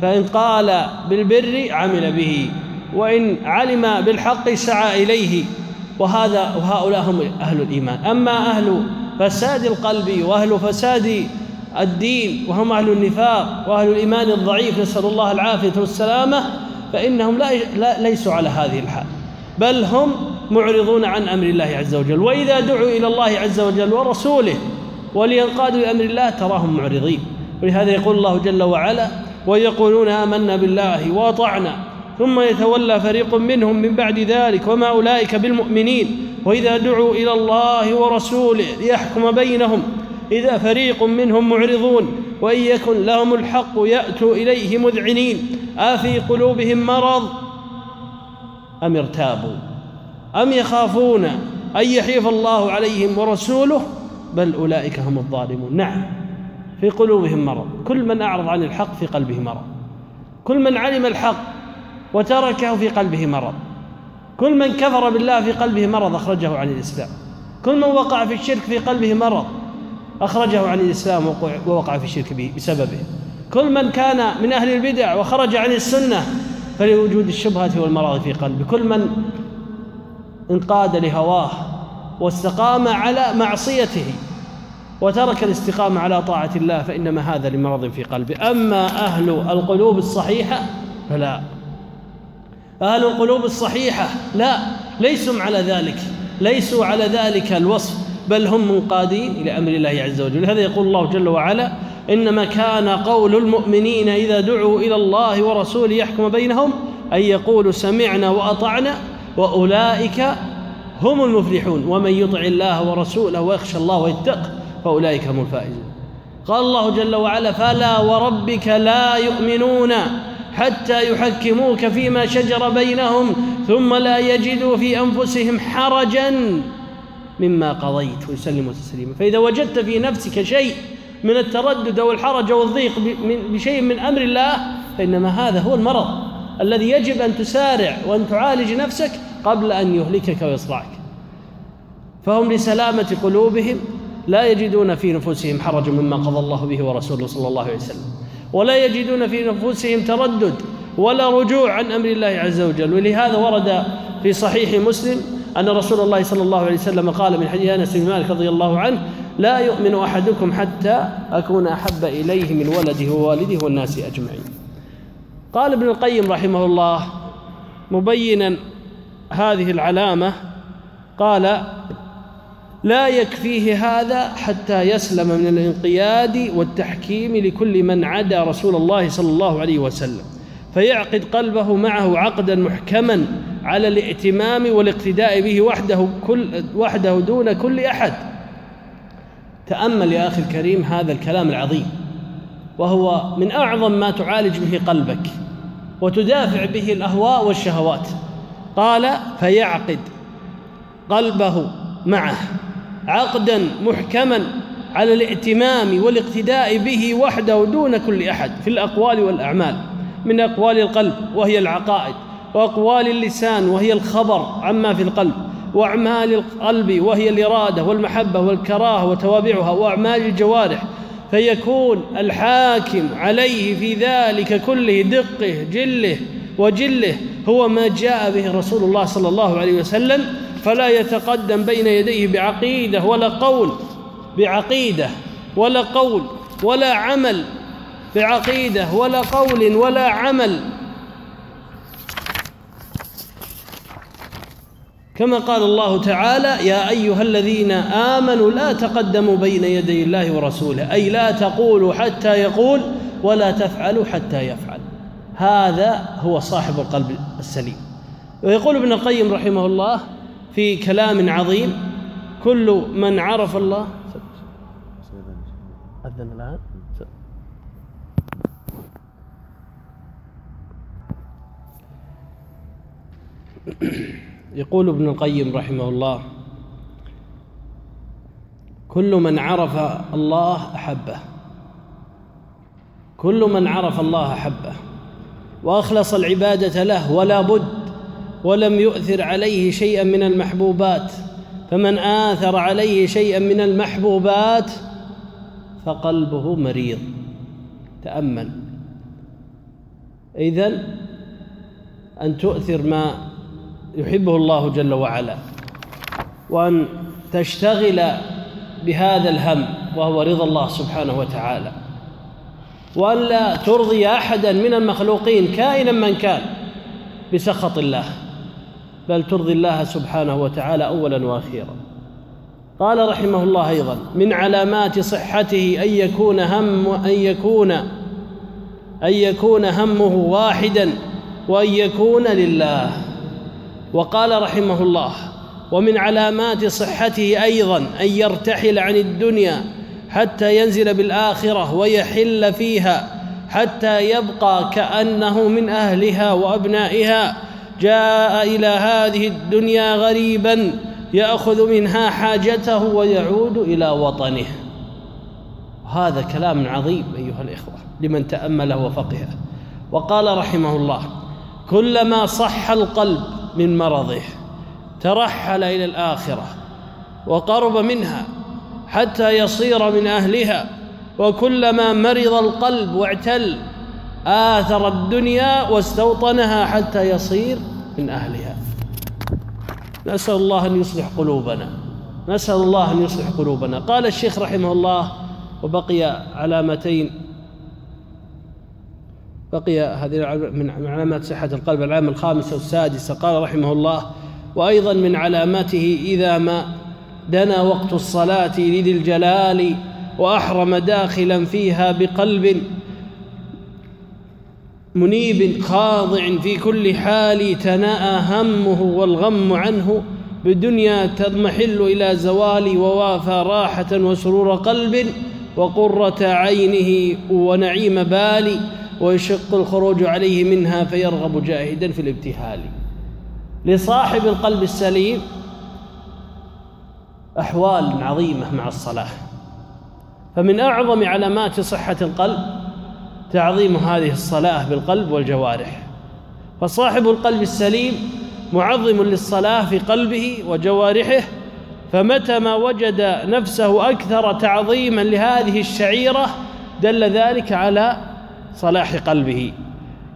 فإن قال بالبر عمل به وإن علم بالحق سعى إليه وهذا وهؤلاء هم أهل الإيمان أما أهل فساد القلب وأهل فساد الدين وهم أهل النفاق وأهل الإيمان الضعيف نسأل الله العافية والسلامة فإنهم لا, ليسوا على هذه الحال بل هم معرضون عن أمر الله عز وجل وإذا دعوا إلى الله عز وجل ورسوله ولينقادوا لأمر الله تراهم معرضين ولهذا يقول الله جل وعلا ويقولون آمنا بالله وأطعنا ثم يتولى فريق منهم من بعد ذلك وما أولئك بالمؤمنين وإذا دعوا إلى الله ورسوله ليحكم بينهم إذا فريق منهم معرضون وإن يكن لهم الحق يأتوا إليه مذعنين أفي قلوبهم مرض أم ارتابوا أم يخافون أن يحيف الله عليهم ورسوله بل أولئك هم الظالمون نعم في قلوبهم مرض كل من أعرض عن الحق في قلبه مرض كل من علم الحق وتركه في قلبه مرض كل من كفر بالله في قلبه مرض أخرجه عن الإسلام كل من وقع في الشرك في قلبه مرض أخرجه عن الإسلام ووقع في الشرك به بسببه كل من كان من أهل البدع وخرج عن السنة فلوجود الشبهة والمرض في قلبه كل من انقاد لهواه واستقام على معصيته وترك الاستقامة على طاعة الله فإنما هذا لمرض في قلبه أما أهل القلوب الصحيحة فلا أهل القلوب الصحيحة لا ليسوا على ذلك ليسوا على ذلك الوصف بل هم منقادين إلى أمر الله عز وجل هذا يقول الله جل وعلا إنما كان قول المؤمنين إذا دعوا إلى الله ورسوله يحكم بينهم أن يقولوا سمعنا وأطعنا وأولئك هم المفلحون ومن يطع الله ورسوله ويخشى الله ويتق فاولئك هم الفائزون قال الله جل وعلا فلا وربك لا يؤمنون حتى يحكموك فيما شجر بينهم ثم لا يجدوا في انفسهم حرجا مما قضيت ويسلموا تسليما فاذا وجدت في نفسك شيء من التردد او الحرج او الضيق بشيء من امر الله فانما هذا هو المرض الذي يجب ان تسارع وان تعالج نفسك قبل أن يهلكك ويصرعك فهم لسلامة قلوبهم لا يجدون في نفوسهم حرجا مما قضى الله به ورسوله صلى الله عليه وسلم ولا يجدون في نفوسهم تردد ولا رجوع عن امر الله عز وجل ولهذا ورد في صحيح مسلم ان رسول الله صلى الله عليه وسلم قال من حديث انس بن مالك رضي الله عنه لا يؤمن احدكم حتى اكون احب اليه من ولده ووالده والناس اجمعين قال ابن القيم رحمه الله مبينا هذه العلامة قال لا يكفيه هذا حتى يسلم من الانقياد والتحكيم لكل من عدا رسول الله صلى الله عليه وسلم فيعقد قلبه معه عقدا محكما على الائتمام والاقتداء به وحده كل وحده دون كل احد تامل يا اخي الكريم هذا الكلام العظيم وهو من اعظم ما تعالج به قلبك وتدافع به الاهواء والشهوات قال فيعقد قلبه معه عقدا محكما على الائتمام والاقتداء به وحده دون كل احد في الاقوال والاعمال من اقوال القلب وهي العقائد واقوال اللسان وهي الخبر عما في القلب واعمال القلب وهي الاراده والمحبه والكراهه وتوابعها واعمال الجوارح فيكون الحاكم عليه في ذلك كله دقه جله وجله هو ما جاء به رسول الله صلى الله عليه وسلم فلا يتقدم بين يديه بعقيده ولا قول بعقيده ولا قول ولا عمل بعقيده ولا قول ولا عمل كما قال الله تعالى يا ايها الذين امنوا لا تقدموا بين يدي الله ورسوله اي لا تقولوا حتى يقول ولا تفعلوا حتى يفعل هذا هو صاحب القلب السليم ويقول ابن القيم رحمه الله في كلام عظيم كل من عرف الله أذن الآن يقول ابن القيم رحمه الله كل من عرف الله أحبه كل من عرف الله أحبه واخلص العباده له ولا بد ولم يؤثر عليه شيئا من المحبوبات فمن آثر عليه شيئا من المحبوبات فقلبه مريض تأمل إذن أن تؤثر ما يحبه الله جل وعلا وأن تشتغل بهذا الهم وهو رضا الله سبحانه وتعالى والا ترضي احدا من المخلوقين كائنا من كان بسخط الله بل ترضي الله سبحانه وتعالى اولا واخيرا قال رحمه الله ايضا من علامات صحته ان يكون هم ان يكون ان يكون همه واحدا وان يكون لله وقال رحمه الله ومن علامات صحته ايضا ان يرتحل عن الدنيا حتى ينزل بالآخرة ويحل فيها حتى يبقى كأنه من أهلها وأبنائها جاء إلى هذه الدنيا غريبا يأخذ منها حاجته ويعود إلى وطنه هذا كلام عظيم أيها الإخوة لمن تأمله وفقهه وقال رحمه الله كلما صح القلب من مرضه ترحل إلى الآخرة وقرب منها حتى يصير من اهلها وكلما مرض القلب واعتل آثر الدنيا واستوطنها حتى يصير من أهلها نسأل الله أن يصلح قلوبنا نسأل الله أن يصلح قلوبنا قال الشيخ رحمه الله وبقي علامتين بقي هذه من علامات صحة القلب العام الخامسة والسادسة قال رحمه الله وأيضا من علاماته إذا ما دنا وقت الصلاة لذي الجلال وأحرم داخلا فيها بقلب منيب خاضع في كل حال تناءى همه والغم عنه بدنيا تضمحل إلى زوال ووافى راحة وسرور قلب وقرة عينه ونعيم بال ويشق الخروج عليه منها فيرغب جاهدا في الابتهال لصاحب القلب السليم أحوال عظيمة مع الصلاة فمن أعظم علامات صحة القلب تعظيم هذه الصلاة بالقلب والجوارح فصاحب القلب السليم معظم للصلاة في قلبه وجوارحه فمتى ما وجد نفسه أكثر تعظيما لهذه الشعيرة دل ذلك على صلاح قلبه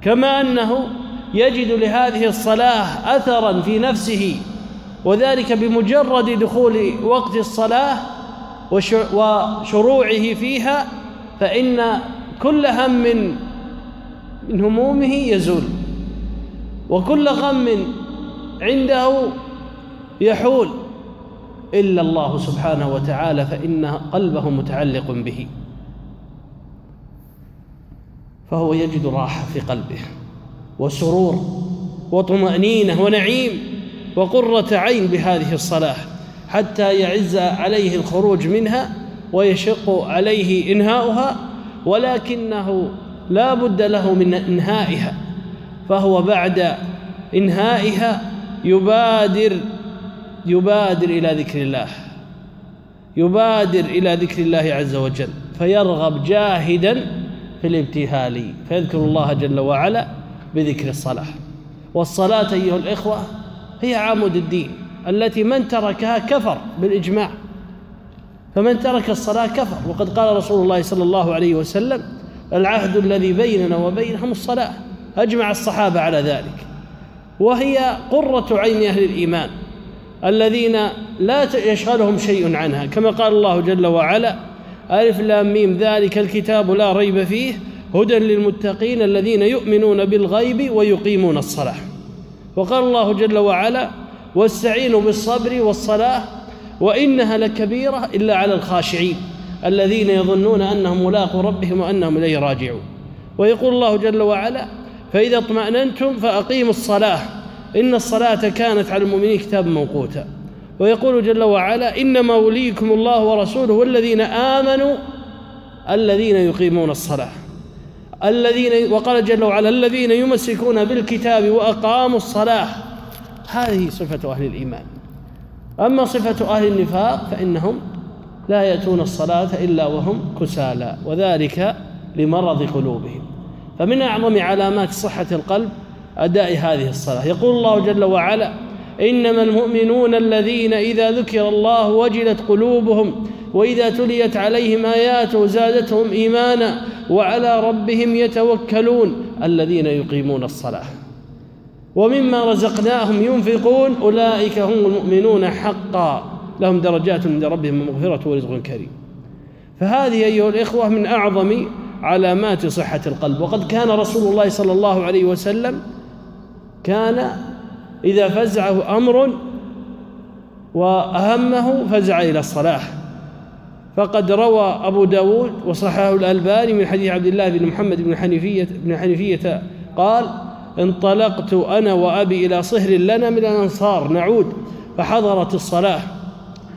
كما أنه يجد لهذه الصلاة أثرا في نفسه وذلك بمجرد دخول وقت الصلاه وشروعه فيها فان كل هم من همومه يزول وكل غم عنده يحول الا الله سبحانه وتعالى فان قلبه متعلق به فهو يجد راحه في قلبه وسرور وطمانينه ونعيم وقرة عين بهذه الصلاة حتى يعز عليه الخروج منها ويشق عليه إنهاؤها ولكنه لا بد له من إنهائها فهو بعد إنهائها يبادر يبادر إلى ذكر الله يبادر إلى ذكر الله عز وجل فيرغب جاهدا في الابتهال فيذكر الله جل وعلا بذكر الصلاة والصلاة أيها الإخوة هي عمود الدين التي من تركها كفر بالإجماع فمن ترك الصلاة كفر وقد قال رسول الله صلى الله عليه وسلم العهد الذي بيننا وبينهم الصلاة أجمع الصحابة على ذلك وهي قرة عين أهل الإيمان الذين لا يشغلهم شيء عنها كما قال الله جل وعلا ألف لام ميم ذلك الكتاب لا ريب فيه هدى للمتقين الذين يؤمنون بالغيب ويقيمون الصلاة وقال الله جل وعلا واستعينوا بالصبر والصلاة وإنها لكبيرة إلا على الخاشعين الذين يظنون أنهم ملاقوا ربهم وأنهم إليه راجعون ويقول الله جل وعلا فإذا اطمأننتم فأقيموا الصلاة إن الصلاة كانت على المؤمنين كتابا موقوتا ويقول جل وعلا إنما وليكم الله ورسوله والذين آمنوا الذين يقيمون الصلاة الذين وقال جل وعلا الذين يمسكون بالكتاب وأقاموا الصلاة هذه صفة أهل الإيمان أما صفة أهل النفاق فإنهم لا يأتون الصلاة إلا وهم كسالى وذلك لمرض قلوبهم فمن أعظم علامات صحة القلب أداء هذه الصلاة يقول الله جل وعلا إنما المؤمنون الذين إذا ذكر الله وجلت قلوبهم وإذا تليت عليهم آياته زادتهم إيمانا وعلى ربهم يتوكلون الذين يقيمون الصلاة ومما رزقناهم ينفقون أولئك هم المؤمنون حقا لهم درجات عند ربهم مغفرة ورزق كريم فهذه أيها الإخوة من أعظم علامات صحة القلب وقد كان رسول الله صلى الله عليه وسلم كان إذا فزعه أمر وأهمه فزع إلى الصلاة فقد روى أبو داود وصححه الألباني من حديث عبد الله بن محمد بن حنيفية, بن حنيفية قال انطلقت أنا وأبي إلى صهر لنا من الأنصار نعود فحضرت الصلاة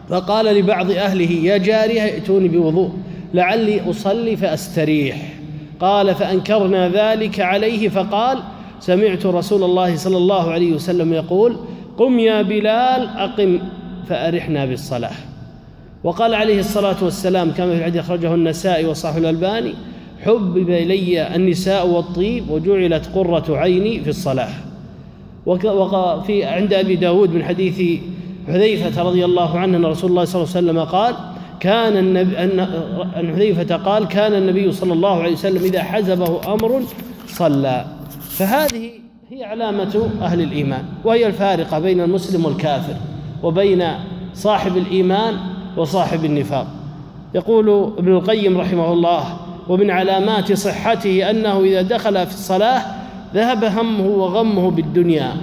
فقال لبعض أهله يا جارية ائتوني بوضوء لعلي أصلي فأستريح قال فأنكرنا ذلك عليه فقال سمعت رسول الله صلى الله عليه وسلم يقول قم يا بلال أقم فأرحنا بالصلاة وقال عليه الصلاة والسلام كما في الحديث أخرجه النسائي وصاحب الألباني حبب إلي النساء والطيب وجعلت قرة عيني في الصلاة وفي عند أبي داود من حديث حذيفة رضي الله عنه أن رسول الله صلى الله عليه وسلم قال كان النبي أن حذيفة قال كان النبي صلى الله عليه وسلم إذا حزبه أمر صلى فهذه هي علامة أهل الإيمان وهي الفارقة بين المسلم والكافر وبين صاحب الإيمان وصاحب النفاق يقول ابن القيم رحمه الله ومن علامات صحته أنه إذا دخل في الصلاة ذهب همه وغمه بالدنيا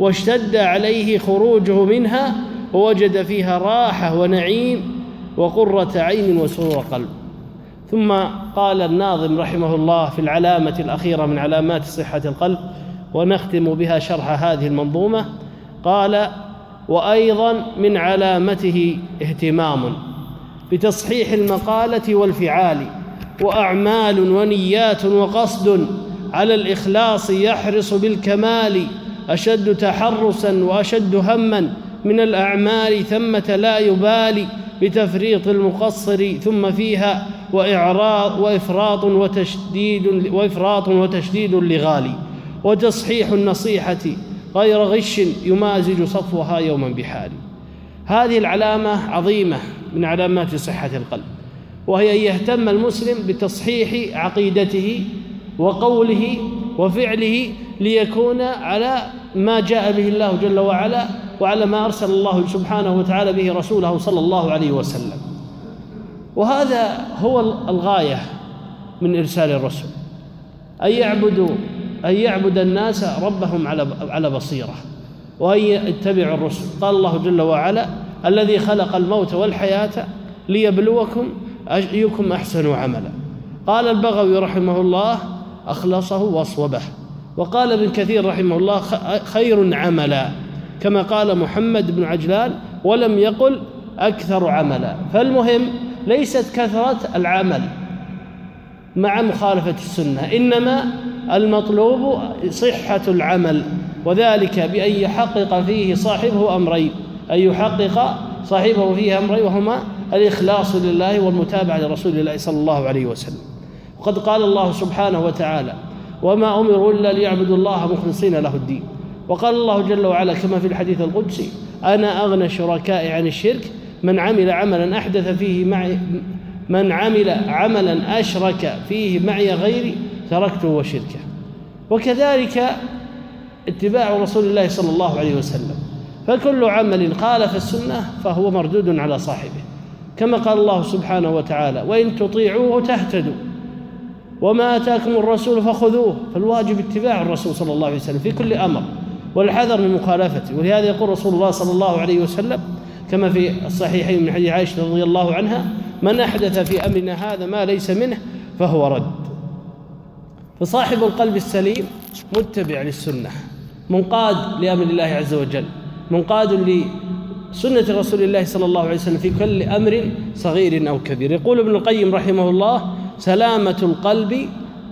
واشتد عليه خروجه منها ووجد فيها راحة ونعيم وقرة عين وسرور قلب ثم قال الناظم رحمه الله في العلامة الأخيرة من علامات صحة القلب ونختم بها شرح هذه المنظومة قال وأيضا من علامته اهتمام بتصحيح المقالة والفعال وأعمال ونيات وقصد على الإخلاص يحرص بالكمال أشد تحرسا وأشد هما من الأعمال ثمة لا يبالي بتفريط المقصر ثم فيها وإعراض وإفراط وتشديد وإفراط وتشديد لغالي وتصحيح النصيحة غير غش يمازج صفوها يوما بحال هذه العلامة عظيمة من علامات صحة القلب وهي أن يهتم المسلم بتصحيح عقيدته وقوله وفعله ليكون على ما جاء به الله جل وعلا وعلى ما أرسل الله سبحانه وتعالى به رسوله صلى الله عليه وسلم وهذا هو الغاية من إرسال الرسل أن يعبدوا أن يعبد الناس ربهم على على بصيرة وأن يتبعوا الرسل قال الله جل وعلا الذي خلق الموت والحياة ليبلوكم أيكم أحسن عملا قال البغوي رحمه الله أخلصه وأصوبه وقال ابن كثير رحمه الله خير عملا كما قال محمد بن عجلان ولم يقل أكثر عملا فالمهم ليست كثرة العمل مع مخالفة السنة إنما المطلوب صحة العمل وذلك بأن يحقق فيه صاحبه أمرين أن يحقق صاحبه فيه أمرين وهما الإخلاص لله والمتابعة لرسول الله صلى الله عليه وسلم وقد قال الله سبحانه وتعالى وما أمروا إلا ليعبدوا الله مخلصين له الدين وقال الله جل وعلا كما في الحديث القدسي أنا أغنى شركائي عن الشرك من عمل عملا أحدث فيه معي من عمل عملا أشرك فيه معي غيري تركته وشركه وكذلك اتباع رسول الله صلى الله عليه وسلم فكل عمل خالف السنة فهو مردود على صاحبه كما قال الله سبحانه وتعالى وإن تطيعوه تهتدوا وما آتاكم الرسول فخذوه فالواجب اتباع الرسول صلى الله عليه وسلم في كل أمر والحذر من مخالفته ولهذا يقول رسول الله صلى الله عليه وسلم كما في الصحيحين من حديث عائشة رضي الله عنها من أحدث في أمرنا هذا ما ليس منه فهو رد فصاحب القلب السليم متبع للسنة منقاد لأمر الله عز وجل منقاد لسنة رسول الله صلى الله عليه وسلم في كل أمر صغير أو كبير يقول ابن القيم رحمه الله سلامة القلب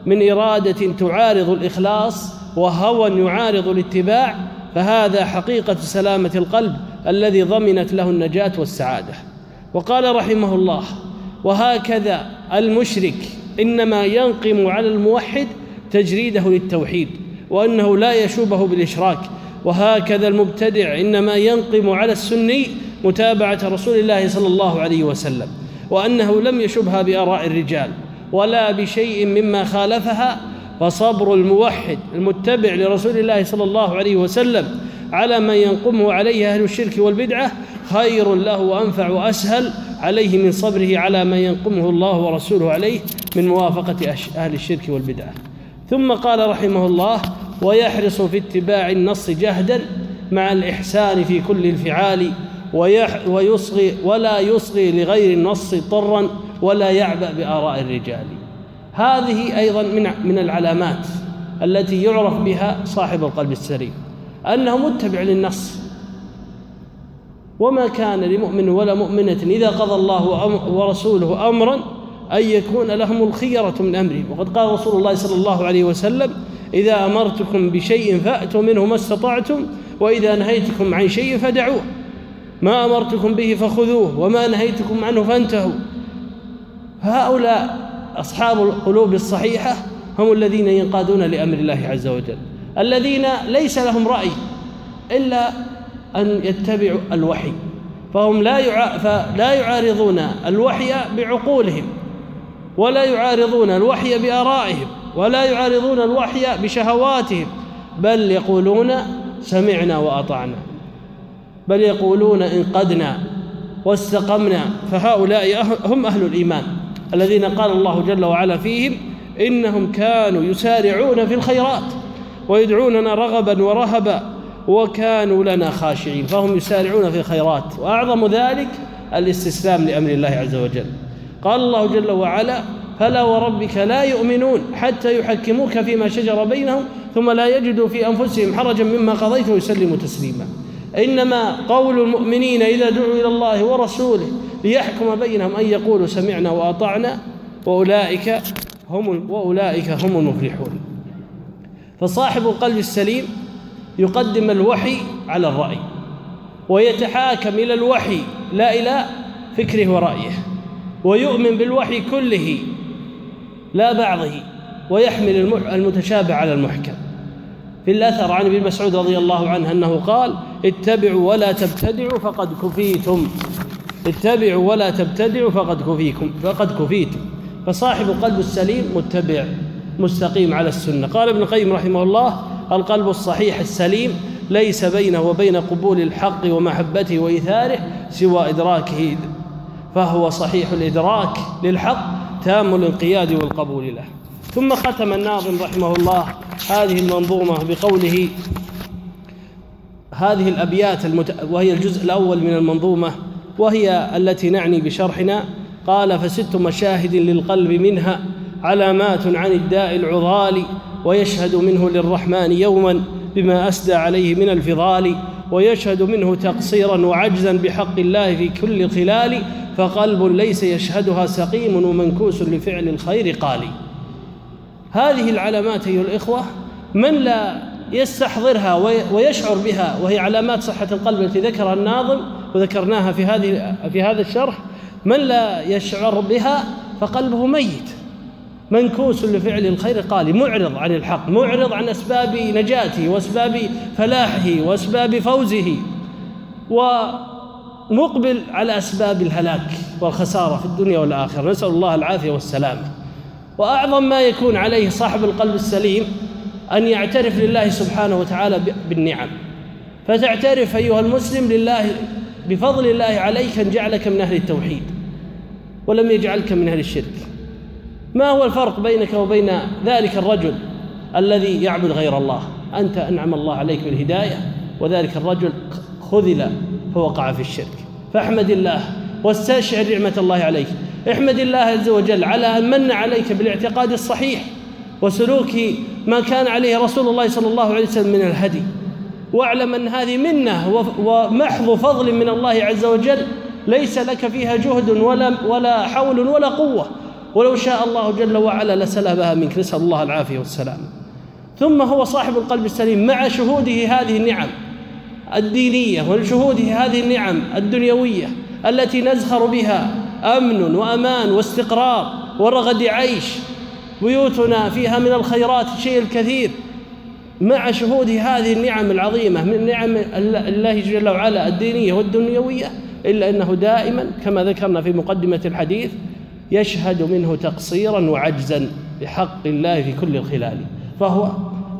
من إرادة تعارض الإخلاص وهوى يعارض الاتباع فهذا حقيقة سلامة القلب الذي ضمنت له النجاة والسعادة وقال رحمه الله وهكذا المشرك إنما ينقم على الموحد تجريده للتوحيد وأنه لا يشوبه بالإشراك وهكذا المبتدع إنما ينقم على السني متابعة رسول الله صلى الله عليه وسلم وأنه لم يشبها بآراء الرجال ولا بشيء مما خالفها فصبر الموحد المتبع لرسول الله صلى الله عليه وسلم على ما ينقمه عليه أهل الشرك والبدعة خير له وأنفع وأسهل عليه من صبره على ما ينقمه الله ورسوله عليه من موافقة أهل الشرك والبدعة ثم قال رحمه الله ويحرص في اتباع النص جهدا مع الإحسان في كل الفعال ويصغي ولا يصغي لغير النص طرا ولا يعبأ بآراء الرجال هذه أيضا من من العلامات التي يعرف بها صاحب القلب السليم أنه متبع للنص وما كان لمؤمن ولا مؤمنة إذا قضى الله ورسوله أمرا أن يكون لهم الخيرة من أمرهم وقد قال رسول الله صلى الله عليه وسلم إذا أمرتكم بشيء فأتوا منه ما استطعتم وإذا نهيتكم عن شيء فدعوه ما أمرتكم به فخذوه وما نهيتكم عنه فانتهوا فهؤلاء أصحاب القلوب الصحيحة هم الذين ينقادون لأمر الله عز وجل الذين ليس لهم رأي إلا أن يتبعوا الوحي فهم لا فلا يعارضون الوحي بعقولهم ولا يعارضون الوحي بآرائهم ولا يعارضون الوحي بشهواتهم بل يقولون سمعنا وأطعنا بل يقولون انقدنا واستقمنا فهؤلاء أه-، هم أهل الإيمان الذين قال الله جل وعلا فيهم إنهم كانوا يسارعون في الخيرات ويدعوننا رغبا ورهبا وكانوا لنا خاشعين فهم يسارعون في الخيرات واعظم ذلك الاستسلام لامر الله عز وجل قال الله جل وعلا فلا وربك لا يؤمنون حتى يحكموك فيما شجر بينهم ثم لا يجدوا في انفسهم حرجا مما قضيت ويسلموا تسليما انما قول المؤمنين اذا دعوا الى الله ورسوله ليحكم بينهم ان يقولوا سمعنا واطعنا واولئك هم واولئك هم المفلحون فصاحب القلب السليم يقدم الوحي على الرأي ويتحاكم إلى الوحي لا إلى فكره ورأيه ويؤمن بالوحي كله لا بعضه ويحمل المتشابه على المحكم في الأثر عن ابن مسعود رضي الله عنه أنه قال اتبعوا ولا تبتدعوا فقد كفيتم اتبعوا ولا تبتدعوا فقد كفيكم فقد كفيتم فصاحب القلب السليم متبع مستقيم على السنة قال ابن القيم رحمه الله القلب الصحيح السليم ليس بينه وبين قبول الحق ومحبته وإيثاره سوى إدراكه فهو صحيح الإدراك للحق تام الانقياد والقبول له ثم ختم الناظم رحمه الله هذه المنظومة بقوله هذه الأبيات المت... وهي الجزء الأول من المنظومة وهي التي نعني بشرحنا قال فست مشاهد للقلب منها علامات عن الداء العضال ويشهد منه للرحمن يوما بما أسدى عليه من الفضال ويشهد منه تقصيرا وعجزا بحق الله في كل خلال فقلب ليس يشهدها سقيم ومنكوس لفعل الخير قال هذه العلامات أيها الإخوة من لا يستحضرها ويشعر بها وهي علامات صحة القلب التي ذكرها الناظم وذكرناها في هذه في هذا الشرح من لا يشعر بها فقلبه ميت منكوس لفعل الخير قال معرض عن الحق معرض عن أسباب نجاته وأسباب فلاحه وأسباب فوزه ومقبل على أسباب الهلاك والخسارة في الدنيا والآخرة نسأل الله العافية والسلامة وأعظم ما يكون عليه صاحب القلب السليم أن يعترف لله سبحانه وتعالى بالنعم فتعترف أيها المسلم لله بفضل الله عليك أن جعلك من أهل التوحيد ولم يجعلك من أهل الشرك ما هو الفرق بينك وبين ذلك الرجل الذي يعبد غير الله أنت أنعم الله عليك بالهداية وذلك الرجل خذل فوقع في الشرك فاحمد الله واستشعر نعمة الله عليك احمد الله عز وجل على أن من عليك بالاعتقاد الصحيح وسلوك ما كان عليه رسول الله صلى الله عليه وسلم من الهدي واعلم أن هذه منة ومحض فضل من الله عز وجل ليس لك فيها جهد ولا, ولا حول ولا قوة ولو شاء الله جل وعلا لسلبها منك نسأل الله العافية والسلامة ثم هو صاحب القلب السليم مع شهوده هذه النعم الدينية ولشهوده هذه النعم الدنيوية التي نزخر بها أمن وأمان واستقرار ورغد عيش بيوتنا فيها من الخيرات الشيء الكثير مع شهود هذه النعم العظيمة من نعم الله جل وعلا الدينية والدنيوية إلا أنه دائما كما ذكرنا في مقدمة الحديث يشهد منه تقصيرا وعجزا بحق الله في كل الخلال فهو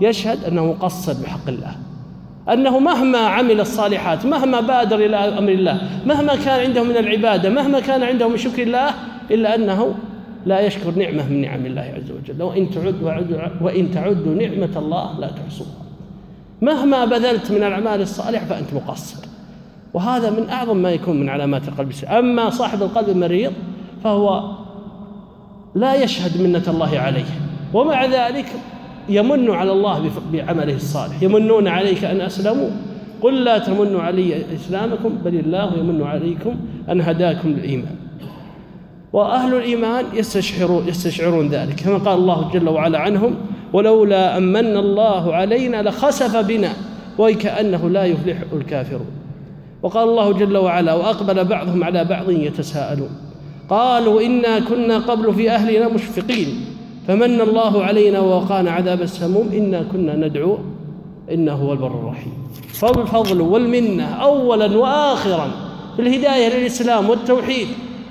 يشهد أنه مقصر بحق الله أنه مهما عمل الصالحات مهما بادر إلى أمر الله مهما كان عنده من العبادة مهما كان عنده من شكر الله إلا أنه لا يشكر نعمة من نعم الله عز وجل وإن تعد وإن تعدوا نعمة الله لا تحصوها مهما بذلت من الأعمال الصالحة فأنت مقصر وهذا من أعظم ما يكون من علامات القلب أما صاحب القلب المريض فهو لا يشهد منة الله عليه ومع ذلك يمن على الله بعمله الصالح يمنون عليك أن أسلموا قل لا تمنوا علي إسلامكم بل الله يمن عليكم أن هداكم للإيمان وأهل الإيمان يستشعرون, يستشعرون ذلك كما قال الله جل وعلا عنهم ولولا أن من الله علينا لخسف بنا ويكأنه لا يفلح الكافرون وقال الله جل وعلا وأقبل بعضهم على بعض يتساءلون قالوا إنا كنا قبل في أهلنا مشفقين فمن الله علينا ووقانا عذاب السموم إنا كنا ندعو إنه هو البر الرحيم فالفضل والمنة أولا وآخرا في الهداية للإسلام والتوحيد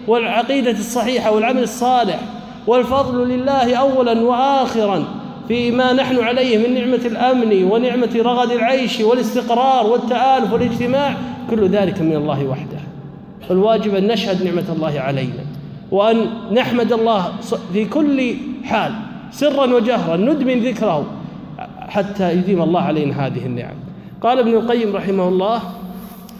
والعقيدة الصحيحة والعمل الصالح والفضل لله أولا وآخرا فيما نحن عليه من نعمة الأمن ونعمة رغد العيش والاستقرار والتآلف والاجتماع كل ذلك من الله وحده فالواجب أن نشهد نعمة الله علينا وأن نحمد الله في كل حال سرا وجهرا ندمن ذكره حتى يديم الله علينا هذه النعم قال ابن القيم رحمه الله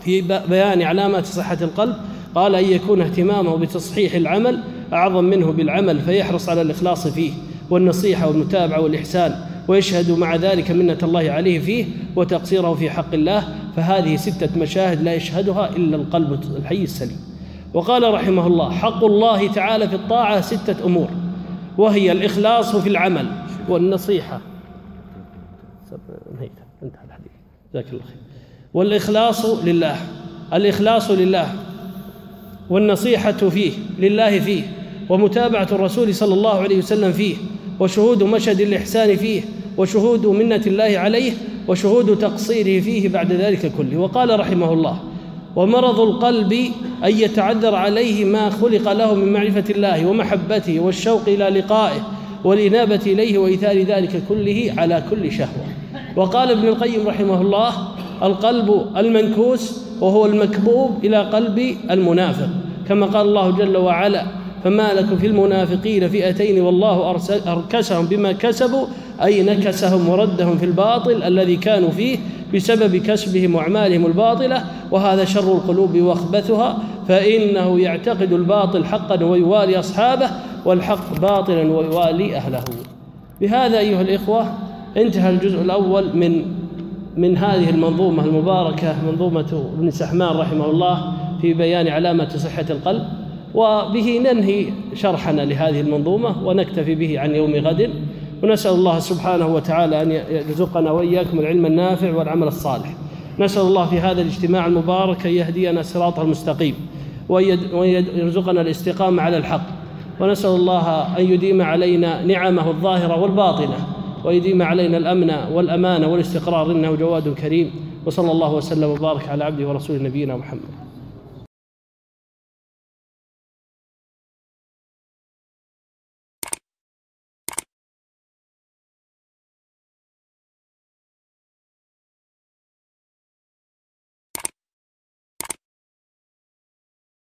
في بيان علامات صحة القلب قال أن يكون اهتمامه بتصحيح العمل أعظم منه بالعمل فيحرص على الإخلاص فيه والنصيحة والمتابعة والإحسان ويشهد مع ذلك منة الله عليه فيه وتقصيره في حق الله فهذه ستة مشاهد لا يشهدها إلا القلب الحي السليم وقال رحمه الله حق الله تعالى في الطاعة ستة أمور وهي الإخلاص في العمل والنصيحة انتهى الحديث جزاك الله خير والإخلاص لله الإخلاص لله والنصيحة فيه لله فيه ومتابعة الرسول صلى الله عليه وسلم فيه وشهود مشهد الإحسان فيه وشهود منة الله عليه وشهود تقصيره فيه بعد ذلك كله وقال رحمه الله ومرض القلب أن يتعذر عليه ما خلق له من معرفة الله ومحبته والشوق إلى لقائه والإنابة إليه وإيثار ذلك كله على كل شهوة وقال ابن القيم رحمه الله القلب المنكوس وهو المكبوب إلى قلب المنافق كما قال الله جل وعلا فما لكم في المنافقين فئتين والله أركسهم بما كسبوا أي نكسهم وردهم في الباطل الذي كانوا فيه بسبب كسبهم وأعمالهم الباطلة وهذا شر القلوب وأخبثها فإنه يعتقد الباطل حقا ويوالي أصحابه والحق باطلا ويوالي أهله بهذا أيها الإخوة انتهى الجزء الأول من من هذه المنظومة المباركة منظومة ابن سحمان رحمه الله في بيان علامة صحة القلب وبه ننهي شرحنا لهذه المنظومة ونكتفي به عن يوم غد ونسأل الله سبحانه وتعالى أن يرزقنا وإياكم العلم النافع والعمل الصالح نسأل الله في هذا الاجتماع المبارك أن يهدينا الصراط المستقيم وأن يرزقنا الاستقامة على الحق ونسأل الله أن يديم علينا نعمه الظاهرة والباطنة ويديم علينا الأمن والأمانة والاستقرار إنه جواد كريم وصلى الله وسلم وبارك على عبده ورسوله نبينا محمد